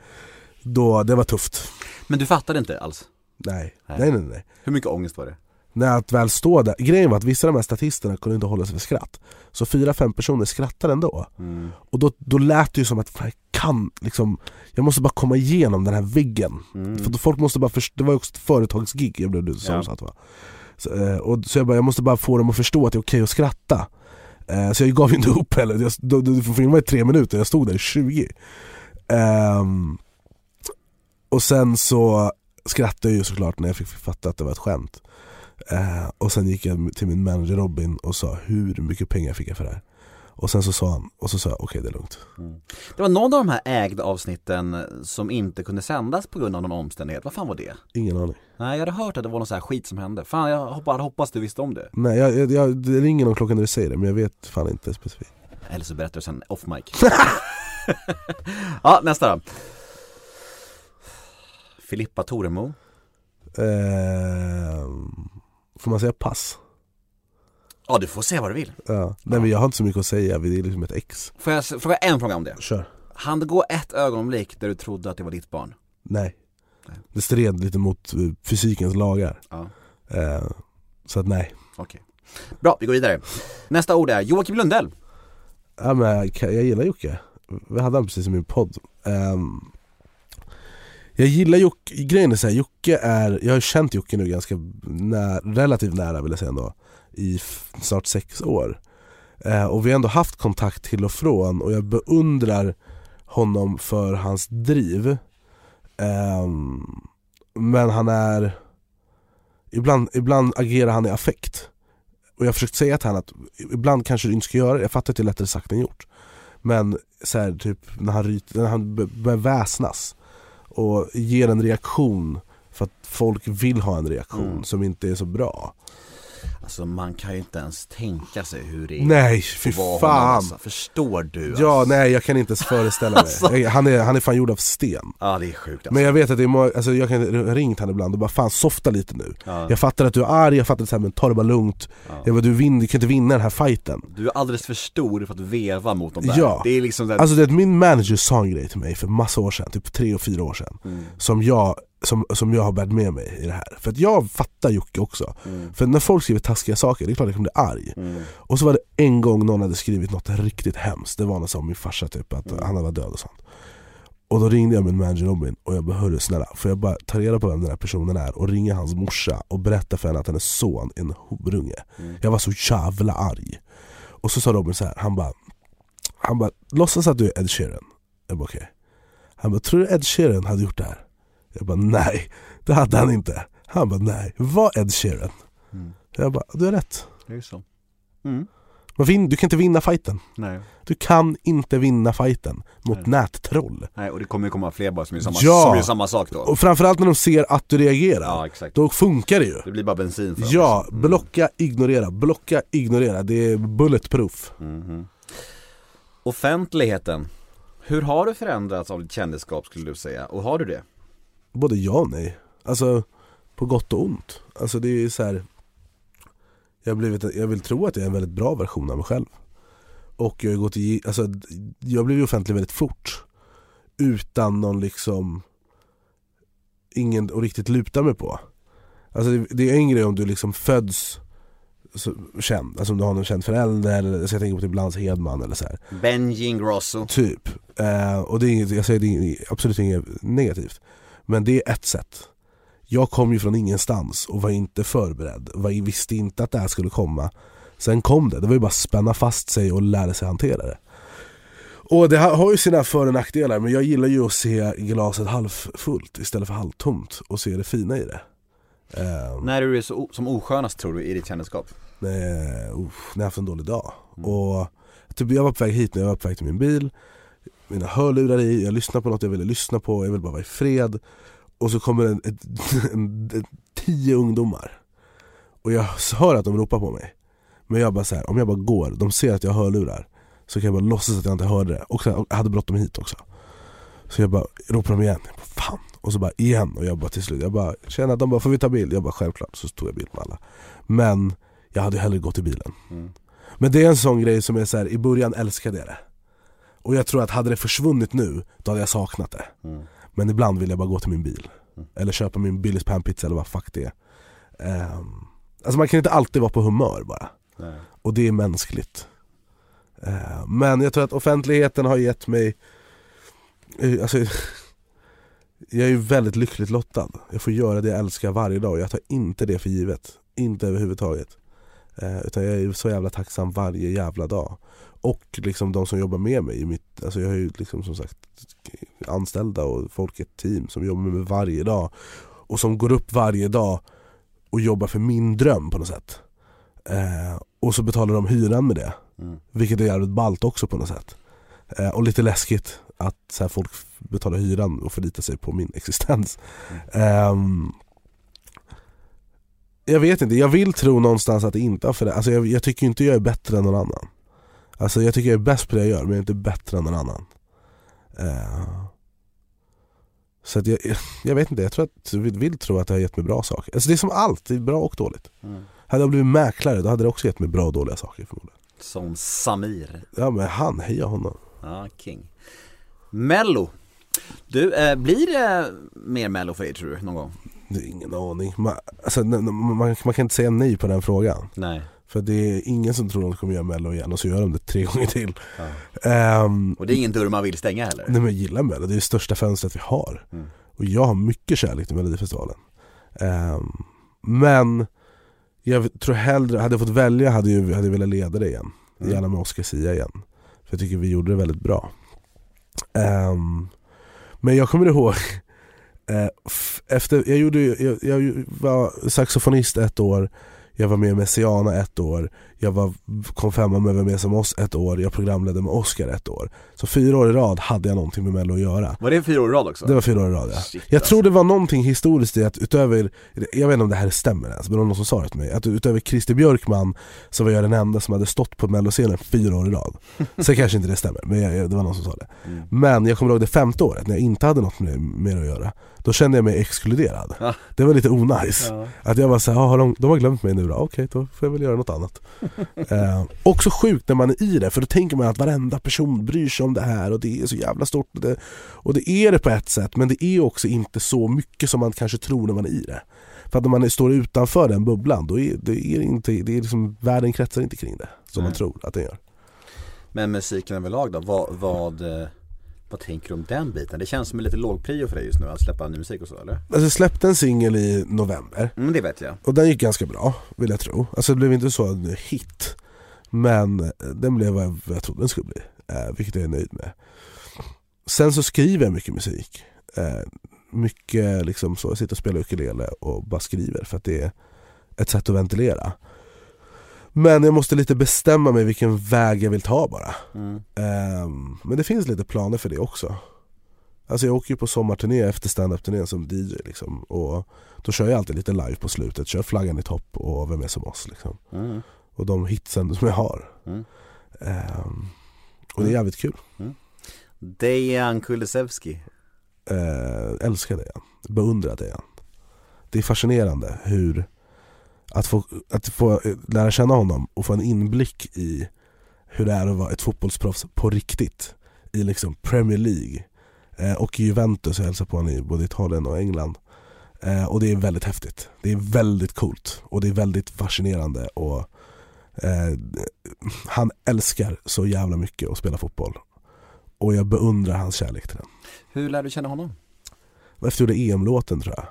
S2: Då, det var tufft.
S1: Men du fattade inte alls?
S2: Nej,
S1: Nej.
S2: nej nej nej.
S1: Hur mycket ångest var det?
S2: När att väl stå där, grejen var att vissa av de här statisterna kunde inte hålla sig för skratt. Så fyra, fem personer skrattade ändå.
S1: Mm.
S2: Och då, då lät det ju som att jag kan liksom, jag måste bara komma igenom den här väggen.
S1: Mm.
S2: För då folk måste bara förstå, det var ju också ett företagsgig jag blev du som
S1: Ja.
S2: satt va. Så, eh, och, så jag bara, jag måste bara få dem att förstå att det är okej att skratta. Eh, Så jag gav ju inte upp heller, jag, då, då, du får filma i tre minuter, jag stod där i 20 Ehm, Och sen så skrattade jag ju såklart när jag fick fatta att det var ett skämt eh, Och sen gick jag till min manager Robin och sa hur mycket pengar fick jag för det här? Och sen så sa han, och så sa jag okej det är lugnt
S1: Det var någon av de här ägda avsnitten som inte kunde sändas på grund av någon omständighet. Vad fan var det?
S2: Ingen aning
S1: Nej jag hade hört att det var någon sån här skit som hände. Fan jag hoppas, hade hoppats du visste om det.
S2: Nej jag, jag, jag, det ringer någon klocka när du säger det men jag vet fan inte specifikt
S1: Eller så berättar du sen off mic. [LAUGHS] ja nästa då. Filippa Toremo.
S2: Ehm, Får man säga pass?
S1: Ja du får säga vad du vill.
S2: Ja. Nej men jag har inte så mycket att säga, det är liksom ett ex
S1: Får jag fråga en fråga om det?
S2: Kör
S1: Han gå ett ögonblick där du trodde att det var ditt barn?
S2: Nej
S1: Nej.
S2: Det stred lite mot eh, fysikens lagar
S1: Ja.
S2: Eh, Så att nej
S1: Okej. Bra, vi går vidare. Nästa ord är Joakim Lundell.
S2: ja, men jag, jag gillar Jocke Vi hade han precis i min podd Ehm, jag gillar Jocke, grejen är såhär, Jocke är, jag har känt Jocke nu ganska nä, relativt nära vill jag säga ändå I snart sex år. Eh, Och vi har ändå haft kontakt till och från och jag beundrar honom för hans driv. Eh, Men han är ibland, ibland agerar han i affekt. Och jag har försökt säga till honom att ibland kanske du inte ska göra det, jag fattar att det är lättare sagt än gjort. Men så här, typ när han, ryter, när han börjar väsnas och ger en reaktion för att folk vill ha en reaktion
S1: Mm.
S2: som inte är så bra
S1: Alltså man kan ju inte ens tänka sig hur det är
S2: Nej, fy fan!
S1: alltså. Förstår du?
S2: Ja,
S1: alltså?
S2: nej jag kan inte ens föreställa mig. [LAUGHS] Jag- Han är, han är fan gjord av sten.
S1: Ja det är sjukt alltså.
S2: Men jag vet att det är många, alltså jag kan ha ringt han ibland och bara fan softa lite nu.
S1: ja.
S2: Jag fattar att du är arg, jag fattar att här, men ta det bara lugnt.
S1: Ja.
S2: Jag bara, du, vin, du kan inte vinna den här fighten.
S1: Du är alldeles för stor för att veva mot dem där.
S2: Ja.
S1: Det är liksom där,
S2: Alltså det, min manager sa en grej till mig för massa år sedan, typ tre och fyra år sedan.
S1: mm,
S2: Som jag, som, som jag har bärt med mig i det här. För att jag fattar Jocke också.
S1: mm,
S2: För när folk skriver taskiga saker, det är klart jag kan bli arg.
S1: mm,
S2: Och så var det en gång någon hade skrivit något riktigt hemskt, det var något som min farsa typ, att
S1: Mm.
S2: han var död och sånt Och då ringde jag min manager Robin och jag bara hörru snälla, får jag bara ta reda på vem den här personen är och ringa hans morsa och berätta för henne att hennes son är en horunge. Jag var så jävla arg. Och så sa Robin så här, han bara, han bara låtsas att du är Ed Sheeran. Jag bara okej. Han bara, tror du Ed Sheeran hade gjort det här? Jag bara nej, det hade han inte. Han bara nej, var Ed Sheeran. Jag bara, du har rätt.
S1: Det är så. Mm.
S2: Men du kan inte vinna fighten.
S1: Nej.
S2: Du kan inte vinna fighten mot
S1: Nej.
S2: nättroll.
S1: Nej, och det kommer ju komma fler bara som gör samma,
S2: Ja.
S1: som gör samma sak då.
S2: Och framförallt när de ser att du reagerar.
S1: Ja, exakt.
S2: Då funkar det ju.
S1: Det blir bara bensin för.
S2: Ja,
S1: liksom.
S2: blocka, ignorera, blocka, ignorera. Det är bulletproof.
S1: Mhm. Offentligheten. Hur har du förändrats av ditt kändisskap skulle du säga? Och har du det?
S2: Både ja och nej. Alltså, på gott och ont. Alltså det är så här. Jag, blivit, jag vill tro att jag är en väldigt bra version av mig själv. Och jag har gått i, alltså, jag blev ju offentlig väldigt fort. Utan någon liksom, ingen att riktigt luta mig på. Alltså det, det är en grej om du liksom föds så, känd, alltså om du har någon känd förälder, eller så jag tänker på typ Lance Hedman eller så här.
S1: Benji Ingrosso.
S2: Typ. Eh, och det är inget, jag säger det är absolut inget negativt. Men det är ett sätt. Jag kom ju från ingenstans och var inte förberedd. Var, visste inte att det här skulle komma. Sen kom det. Det var ju bara att spänna fast sig och lära sig hantera det. Och det har ju sina för och nackdelar men jag gillar ju att se glaset halvfullt istället för halvtomt och se det fina i det. Eh,
S1: När är du så, som oskönast tror du i ditt kändisskap?
S2: Nej, uff, när jag haft en dålig dag. Och typ jag var på väg hit när jag var på väg till min bil, mina hörlurar i, jag lyssnar på något jag ville lyssna på, jag vill bara vara i fred. Och så kommer en, ett, [LAUGHS] en, en, tio ungdomar. Och jag hör att de ropar på mig. Men jag bara så här, om jag bara går, de ser att jag har hörlurar. Så kan jag bara låtsas att jag inte hörde det. Och jag hade bråttom hit också. Så jag bara ropar dem igen, jag bara, fan. Och så bara igen och jag bara till slut, jag bara känner att de bara får vi ta bild? Jag bara självklart, så tog jag bild med alla. Men jag hade hellre gått i bilen.
S1: Mm.
S2: Men det är en sån grej som är så här, i början älskade jag det. Och jag tror att hade det försvunnit nu, då hade jag saknat det.
S1: Mm.
S2: Men ibland vill jag bara gå till min bil. Eller köpa min Billys panpizza eller vad fuck det är. Ehm, alltså man kan inte alltid vara på humör bara.
S1: Nej.
S2: Och det är mänskligt. Ehm, men jag tror att offentligheten har gett mig, eh, alltså, [LAUGHS] jag är ju väldigt lyckligt lottad. Jag får göra det jag älskar varje dag och jag tar inte det för givet. Inte överhuvudtaget. Eh, utan jag är så jävla tacksam varje jävla dag. Och liksom de som jobbar med mig i mitt, alltså jag har ju liksom som sagt anställda och folk i ett team som jobbar med mig varje dag. Och som går upp varje dag och jobbar för min dröm på något sätt. Eh, och så betalar de hyran med det.
S1: Mm.
S2: Vilket är jävligt ballt också på något sätt. Eh, och lite läskigt att så här, folk betalar hyran och förlitar sig på min [LAUGHS] existens. Ehm, jag vet inte, jag vill tro någonstans att det inte har förändrats. Alltså jag, jag tycker inte jag är bättre än någon annan. Alltså jag tycker jag är bäst på det jag gör men jag är inte bättre än någon annan. Eh, så att jag, jag vet inte, jag tror att, vill, vill tro att det har gett mig bra saker. Alltså det är som allt, det är bra och dåligt.
S1: Mm.
S2: Hade jag blivit mäklare då hade det också gett mig bra och dåliga saker förmodligen.
S1: Som Samir.
S2: Ja men han, heja honom.
S1: Ja, king. Mello. Du, eh, blir det mer mello för dig tror du någon gång?
S2: Det är ingen aning. Man, alltså, n- n- man, man kan inte säga nej på den frågan.
S1: Nej.
S2: För det är ingen som tror de kommer göra mello igen och så gör de det tre gånger till.
S1: Ja.
S2: Ehm,
S1: Och det är ingen dörr man vill stänga heller?
S2: nej men jag gillar mello, det är det största fönstret vi har.
S1: Mm.
S2: Och jag har mycket kärlek till melodifestivalen. Ehm, men jag tror hellre, hade jag fått välja hade jag, hade jag velat leda det igen.
S1: Mm.
S2: Gärna med Oscar Sia igen. För jag tycker vi gjorde det väldigt bra. Ehm, men jag kommer ihåg, eh, efter, jag, gjorde, jag, jag var saxofonist ett år, jag var med i Messiana ett år, jag var, kom femma med Vem är som oss ett år, jag programledde med Oscar ett år. Så fyra år i rad hade jag någonting med Mello att göra.
S1: Var det fyra år i rad också?
S2: Det var fyra år i rad ja.
S1: Shit,
S2: Jag
S1: alltså.
S2: tror det var någonting historiskt i att utöver, jag vet inte om det här stämmer ens, men det var någon som sa det till mig, att utöver Christer Björkman så var jag den enda som hade stått på melloscenen fyra år i rad. [LAUGHS] Sen kanske inte det stämmer, men jag, jag- det var någon som sa det.
S1: Mm.
S2: Men jag kommer ihåg det femte året när jag inte hade något med, med att göra, då kände jag mig exkluderad.
S1: Ja.
S2: Det var lite onajs.
S1: Ja.
S2: Att jag var såhär, har de, de har glömt mig nu då? Okej, då får jag väl göra något annat. [LAUGHS] [LAUGHS] eh, också sjukt när man är i det, för då tänker man att varenda person bryr sig om det här och det är så jävla stort. Och det, och det är det på ett sätt, men det är också inte så mycket som man kanske tror när man är i det. För att när man står utanför den bubblan, då är det är inte, det är liksom, världen kretsar inte kring det som man
S1: Nej.
S2: tror att den gör.
S1: Men musiken överlag då, vad, vad, eh, Vad tänker du om den biten? Det känns som en lite låg prio för dig just nu att släppa ny musik och så eller?
S2: Alltså jag släppte en singel i november
S1: Mm, det vet jag.
S2: och den gick ganska bra vill jag tro. Alltså det blev inte så en hit men eh, den blev vad jag, trodde den skulle bli, eh, vilket jag är nöjd med. Sen så skriver jag mycket musik. Eh, mycket liksom så, jag sitter och spelar ukulele och bara skriver för att det är ett sätt att ventilera. Men jag måste lite bestämma mig vilken väg jag vill ta bara.
S1: Mm.
S2: Ehm, men det finns lite planer för det också. Alltså jag åker ju på sommarturné efter standup-turnén som DJ liksom. Och då kör jag alltid lite live på slutet, kör flaggan i topp och Vem är som oss liksom.
S1: Mm.
S2: Och de hitsen som jag har.
S1: Mm.
S2: Ehm, och det är jävligt kul.
S1: Dejan Kulusevski.
S2: Ehm, älskar det, beundrar det. Det är fascinerande hur att få, att få eh, lära känna honom och få en inblick i hur det är att vara ett fotbollsproffs på riktigt i liksom Premier League. Eh, och Juventus, jag hälsar på honom i både Italien och England. Eh, och det är väldigt häftigt, det är väldigt coolt och det är väldigt fascinerande och eh, han älskar så jävla mycket att spela fotboll. Och jag beundrar hans kärlek till den.
S1: Hur lärde du känna honom?
S2: efter vi gjorde EM-låten tror jag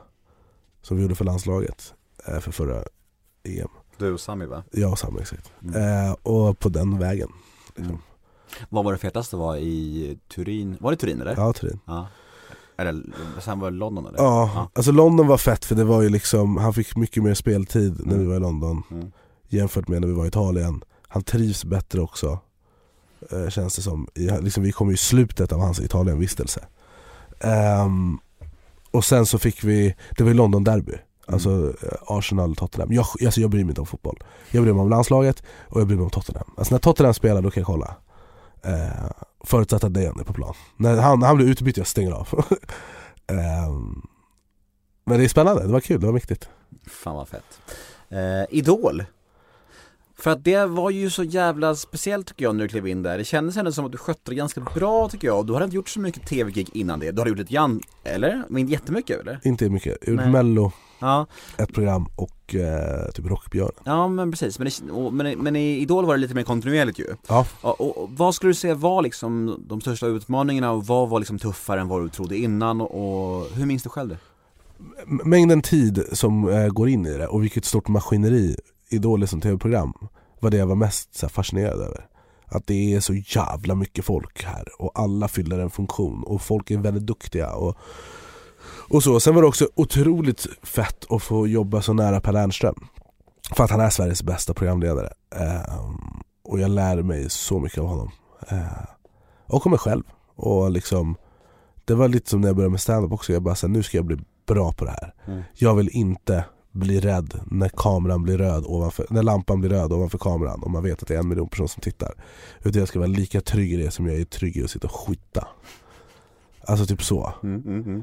S2: Som vi gjorde för landslaget eh, för förra EM
S1: Du och Sami va?
S2: Jag och Sam exakt
S1: Mm.
S2: eh, Och på den vägen liksom.
S1: Mm. Vad var det fetaste var i Turin? Var det Turin eller?
S2: Ja, Turin
S1: Ja. Eller, sen var det London eller?
S2: Ja, alltså London var fett för det var ju liksom Han fick mycket mer speltid när vi var i London
S1: Mm.
S2: Jämfört med när vi var i Italien Han trivs bättre också eh, Känns det som, I, liksom, vi kom ju i slutet av hans Italienvistelse Ehm, Och sen så fick vi, det var ju London Derby Alltså eh, Arsenal, Tottenham. Jag, alltså jag bryr mig inte om fotboll. Jag bryr mig om landslaget och jag bryr mig om Tottenham. Alltså när Tottenham spelar då kan jag kolla. Eh, förutsatt att Dejan är på plan. När han, när han blir utbytt jag stänger av. [LAUGHS] Ehm, men det är spännande, det var kul, det var viktigt.
S1: Fan vad fett. Eh, Idol. För att det var ju så jävla speciellt tycker jag när du klev in där. Det kändes ändå som att du skötte det ganska bra tycker jag. Du hade inte gjort så mycket tv-gig innan det. Du hade gjort lite grann, eller? Men inte jättemycket eller?
S2: Inte mycket. Jag
S1: Nej.
S2: mello,
S1: Ja,
S2: ett program och eh, typ Rockbjörn.
S1: ja men precis. Men, det, och, men, men i Idol var det lite mer kontinuerligt ju.
S2: Ja.
S1: Och, och, vad skulle du säga var liksom de största utmaningarna och vad var liksom tuffare än vad du trodde innan och hur minns du själv det?
S2: M- Mängden tid som eh, går in i det och vilket stort maskineri Idol är som tv-program var det jag var mest så här, fascinerad över. Att det är så jävla mycket folk här och alla fyller en funktion och folk är väldigt duktiga och, och så. Sen var det också otroligt fett att få jobba så nära Per Lernström. För att han är Sveriges bästa programledare. Ehm, och jag lär mig så mycket av honom. Eh, och av mig själv. Och liksom, det var lite som när jag började med stand-up också. Jag bara så här, nu ska jag bli bra på det här.
S1: Mm.
S2: Jag vill inte bli rädd när kameran blir röd ovanför, när lampan blir röd ovanför kameran och man vet att det är en miljon personer som tittar. Utan jag ska vara lika trygg i det som jag är trygg i att sitta och skita. Alltså typ så.
S1: Mm, mm, mm.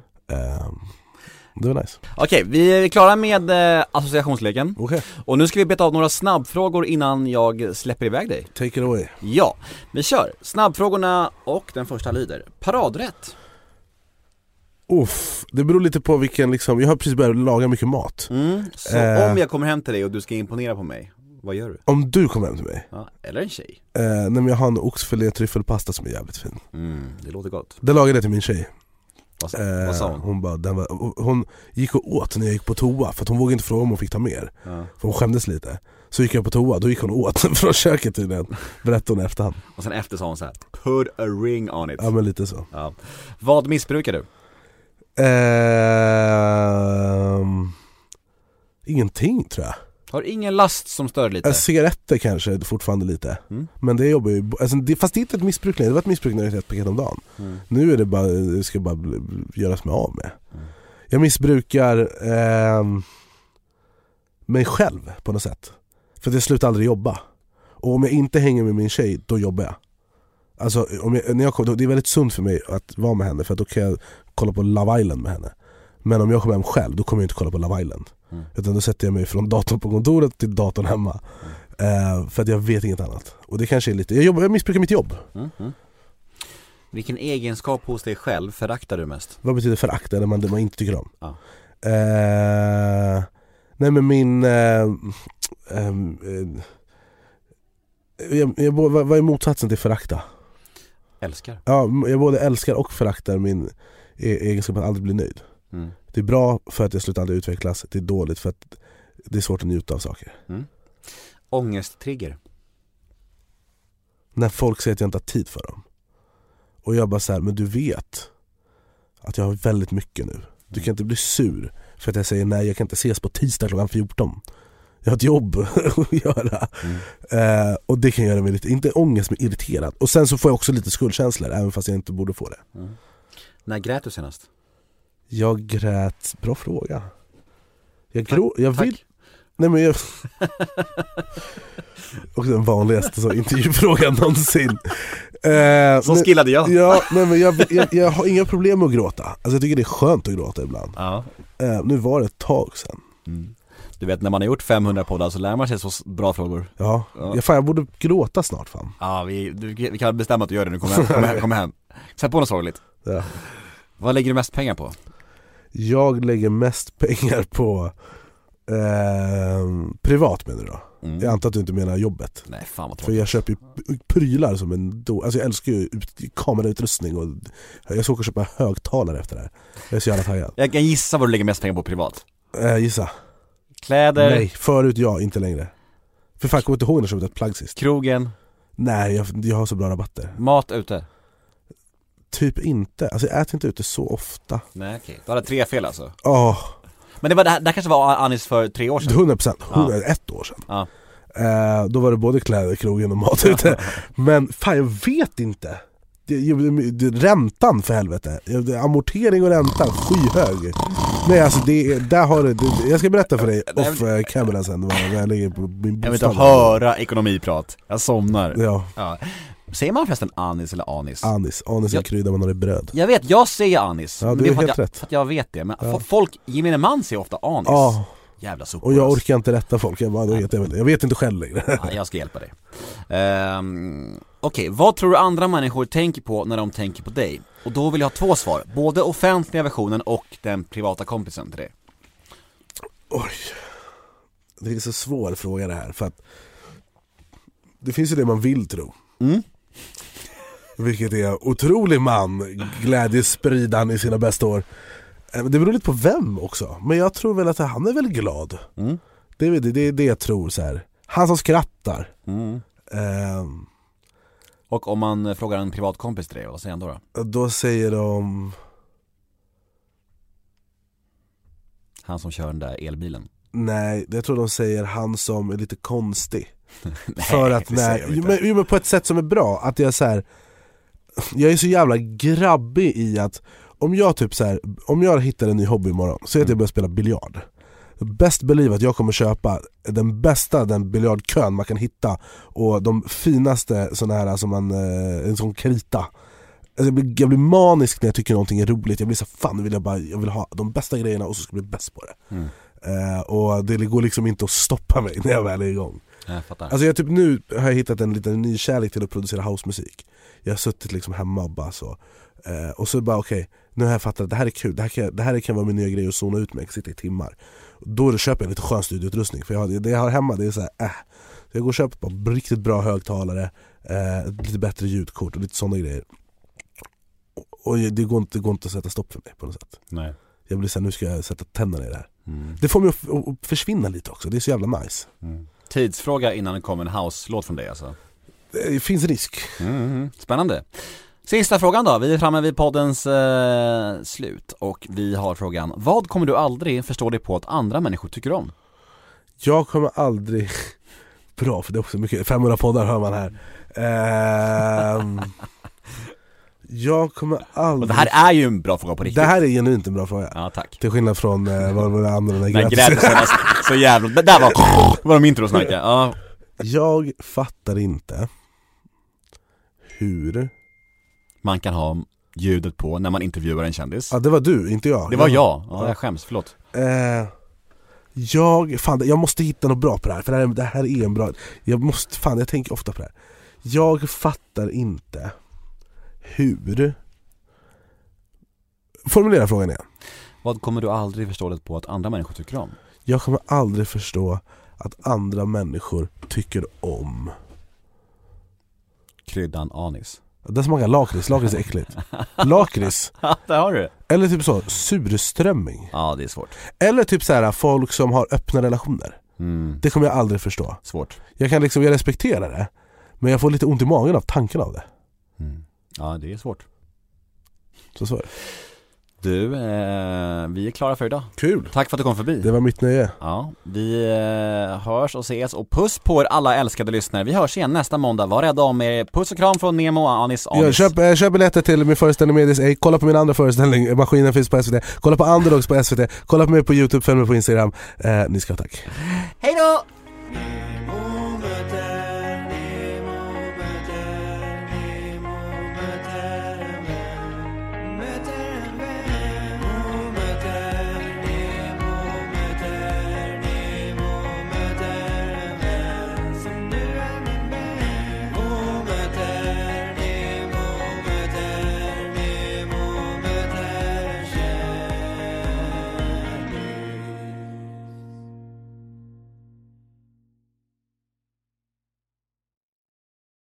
S2: Det var nice.
S1: Okej, vi är klara med eh, associationsleken.
S2: Okej,
S1: Och nu ska vi beta av några snabbfrågor innan jag släpper iväg dig.
S2: take it away.
S1: Ja, vi kör. Snabbfrågorna och den första lyder Paradrätt.
S2: Uff, det beror lite på vilken liksom, jag har precis börjat laga mycket mat.
S1: Mm. Så
S2: Eh.
S1: om jag kommer hem till dig och du ska imponera på mig, vad gör du?
S2: Om du kommer hem till mig,
S1: Ja, eller en tjej?
S2: eh, nej, men jag har en oxfilé tryffelpasta som är jävligt fin.
S1: Mm, det låter gott.
S2: Det lagade jag till min tjej.
S1: Vad, sa-
S2: Eh,
S1: vad sa hon?
S2: hon, bara, den var, hon gick och åt när jag gick på toa för hon vågade inte fråga om hon fick ta mer.
S1: Ja.
S2: För hon skämdes lite. Så gick jag på toa, då gick hon åt [LAUGHS] från köket tydligen. Berättade hon i efterhand.
S1: Och sen efter sa hon så här: Put a ring on it.
S2: Ja men lite så.
S1: Ja. Vad missbrukar du?
S2: Ehm, ingenting tror jag.
S1: Har ingen last som stör lite?
S2: Cigaretter kanske fortfarande lite.
S1: Mm.
S2: Men det jobbar ju, alltså, det, fast det är inte ett missbruk längre, det var ett missbruk när jag ett paket om dagen.
S1: Mm.
S2: Nu är det bara, det ska bara göras med av med. Jag missbrukar ehm, mig själv på något sätt. För att jag slutar aldrig jobba. Och om jag inte hänger med min tjej, då jobbar jag. Alltså, om jag, när jag kom, det är väldigt sunt för mig att vara med henne för att då kan jag kolla på Love Island med henne. Men om jag kommer hem själv, då kommer jag inte kolla på Love Island.
S1: Mm.
S2: Utan då sätter jag mig från datorn på kontoret till datorn hemma. Eh, för att jag vet inget annat. Och det kanske är lite, jag, jobbar, jag missbrukar mitt jobb.
S1: Mm. Mm. Vilken egenskap hos dig själv föraktar du mest?
S2: Vad betyder förakta när man, det man inte tycker om?
S1: Ja.
S2: Eh, nej men min... Eh, ehm, eh, jag, jag, vad, vad är motsatsen till förakta?
S1: Älskar.
S2: Ja, jag både älskar och föraktar min e- egenskap att aldrig bli nöjd.
S1: Mm.
S2: Det är bra för att jag slutar aldrig utvecklas, det är dåligt för att det är svårt att njuta av saker.
S1: Ångesttrigger.
S2: När folk säger att jag inte har tid för dem. Och jag bara så här, men du vet att jag har väldigt mycket nu. Du kan inte bli sur för att jag säger nej, jag kan inte ses på tisdag klockan 14. Jag har ett jobb [LAUGHS] att göra. Eh, och det kan göra mig lite, inte ångest men irriterad. Och sen så får jag också lite skuldkänslor även fast jag inte borde få det.
S1: När grät du senast?
S2: Jag grät, bra fråga. Jag, grå, jag
S1: tack.
S2: vill... Nej men jag... [LAUGHS] också den vanligaste så, intervjufrågan någonsin. Eh,
S1: Så skillade jag.
S2: Ja, nej men jag, jag, jag har inga problem med att gråta. Alltså jag tycker det är skönt att gråta ibland.
S1: Ja.
S2: Eh, nu var det ett tag sedan.
S1: Du vet när man har gjort 500 poddar så lär man sig så bra frågor.
S2: Ja,
S1: Ja.
S2: Jag, fan, jag borde gråta snart fan.
S1: Ja, vi, du, vi kan bestämma att du gör det nu, kom hem, kom hem. Kom hem. Sätt på något sorgligt.
S2: Ja.
S1: Vad lägger du mest pengar på?
S2: Jag lägger mest pengar på eh, privat menar du då?
S1: Mm.
S2: Jag antar att du inte menar jobbet.
S1: Nej fan vad
S2: För
S1: tråkigt.
S2: jag köper ju prylar som en do... Alltså jag älskar ju ut- kamerautrustning och jag ska åka och köpa högtalare efter det här. Jag är så jävla taggad.
S1: Jag kan gissa vad du lägger mest pengar på privat.
S2: Eh, gissa.
S1: Kläder,
S2: Nej, förut ja, inte längre. För fan, kommer inte ihåg när jag köpte ett plagg sist.
S1: krogen,
S2: Nej, jag, jag har så bra rabatter.
S1: mat ute.
S2: Typ inte, alltså jag äter inte ute så ofta.
S1: Nej okej, du hade tre fel alltså.
S2: Åh,
S1: Men det var det här, det här kanske var Anis för tre år sedan?
S2: 100 procent,
S1: Ja.
S2: ett år sedan.
S1: Ja.
S2: Eh, då var det både kläder, krogen och mat ute. Men fan jag vet inte. Det, det, räntan för helvete, amortering och ränta, skyhög. Nej alltså det, är- där har det, jag ska berätta för dig off eh, camera sen när jag ligger på min
S1: Jag vill
S2: bostad.
S1: inte höra ekonomiprat, jag somnar.
S2: Ja,
S1: Ja. Säger man förresten anis eller anis?
S2: anis, anis är
S1: Ja.
S2: krydda man har i bröd.
S1: Jag vet, jag säger anis.
S2: Ja, du är helt
S1: jag,
S2: rätt.
S1: För att jag vet det, men fo- folk, gemene man säger ofta anis.
S2: Ja,
S1: Jävla sopor
S2: och jag orkar inte rätta folk, jag, bara, vet jag, väl. jag vet inte själv längre. [LAUGHS]
S1: Ja, jag ska hjälpa dig. Ehm, Okej, vad tror du andra människor tänker på när de tänker på dig? Och då vill jag ha två svar, både offentliga versionen och den privata kompisen till dig.
S2: Oj. Det är en så svår fråga det här för att det finns ju det man vill tro.
S1: Mm.
S2: Vilket är otrolig man, glädjespridaren i sina bästa år. Eh, Det beror lite på vem också, men jag tror väl att han är väl glad.
S1: Mm.
S2: Det är det, det, det jag tror så här. Han som skrattar.
S1: Mm.
S2: Ehm,
S1: Och om man frågar en privat kompis till dig, vad säger han då? då?
S2: då säger de,
S1: Han som kör den där elbilen.
S2: nej, jag tror de säger han som är lite konstig. [LAUGHS] För att
S1: de
S2: jo, men, jo, men på ett sätt som är bra, att jag så här, Jag är så jävla grabbig i att om jag typ så här, om jag hittar en ny hobby imorgon, säg att jag börjar spela biljard. Best believe att jag kommer köpa den bästa den biljardkön man kan hitta och de finaste såna här som man, eh, en sån krita. Alltså jag, blir, jag blir manisk när jag tycker någonting är roligt, jag blir så fan nu vill jag bara, jag vill ha de bästa grejerna och så ska jag bli bäst på det.
S1: Mm.
S2: eh, Och det går liksom inte att stoppa mig när jag väl är igång
S1: Jag fattar.
S2: Alltså jag typ nu har jag hittat en liten ny kärlek till att producera housemusik Jag har suttit liksom hemma och bara så eh, Och så bara okej, nu har jag fattat att det här är kul, det här kan, det här kan vara min nya grej att zona ut med, sitta i timmar Då köper jag lite skön studioutrustning, för jag har, det jag har hemma det är så här, äh. Så jag går och köper på riktigt bra högtalare, eh, lite bättre ljudkort och lite sådana grejer Och- Och det går, inte, det går inte att sätta stopp för mig på något sätt
S1: Nej.
S2: Jag blir såhär, nu ska jag sätta tänderna i det här
S1: Mm.
S2: Det får mig att, att försvinna lite också, det är så jävla nice
S1: Mm. Tidsfråga innan det kommer en house-låt från dig alltså.
S2: Det finns risk.
S1: Mm, spännande. Sista frågan då, vi är framme vid poddens eh, slut och vi har frågan Vad kommer du aldrig förstå dig på att andra människor tycker om?
S2: Jag kommer aldrig [LAUGHS] Bra för det är också mycket, 500 poddar hör man här. Ehm, [LAUGHS] Jag kommer
S1: Och
S2: aldrig
S1: det här är ju en bra fråga på riktigt.
S2: Det här är genuint en bra fråga.
S1: Ja tack.
S2: Till skillnad från eh, vad var det andra när
S1: Nej
S2: grät
S1: grät senast, [LAUGHS] så jävla, det där var, var de introsnacket, ja.
S2: Jag fattar inte Hur
S1: Man kan ha ljudet på när man intervjuar en kändis.
S2: Ja det var du, inte jag.
S1: Det var jag, ja. Jag skäms, förlåt.
S2: Eh, jag, fan jag måste hitta något bra på det här, för det här, det här är en bra Jag måste, fan jag tänker ofta på det här. Jag fattar inte hur Formulera frågan igen.
S1: Vad kommer du aldrig förstå dig på att andra människor tycker om?
S2: Jag kommer aldrig förstå att andra människor tycker om
S1: Kryddan anis
S2: Det smakar lakrits, lakrits är äckligt. [LAUGHS] Lakrits,
S1: där har du
S2: eller typ så, surströmming.
S1: Ja, det är svårt.
S2: Eller typ så här folk som har öppna relationer.
S1: Mm,
S2: Det kommer jag aldrig förstå.
S1: svårt.
S2: Jag kan liksom, jag respekterar det. Men jag får lite ont i magen av tanken av det.
S1: Mm. Ja, det är svårt.
S2: Så så är det.
S1: Du, eh, vi är klara för idag.
S2: Kul!
S1: Tack för att du kom förbi.
S2: Det var mitt nöje.
S1: Ja, vi eh, hörs och ses och puss på er alla älskade lyssnare. Vi hörs igen nästa måndag. Var rädda om er. Puss och kram från Nemo Anis Anis.
S2: Ja, köp, eh, köp biljetter till min föreställning Medis Ej, kolla på min andra föreställning, Maskinen finns på SVT, kolla på Underdogs på SVT, kolla på mig på Youtube, följ mig på Instagram. Eh, ni ska ha tack.
S1: Hej då!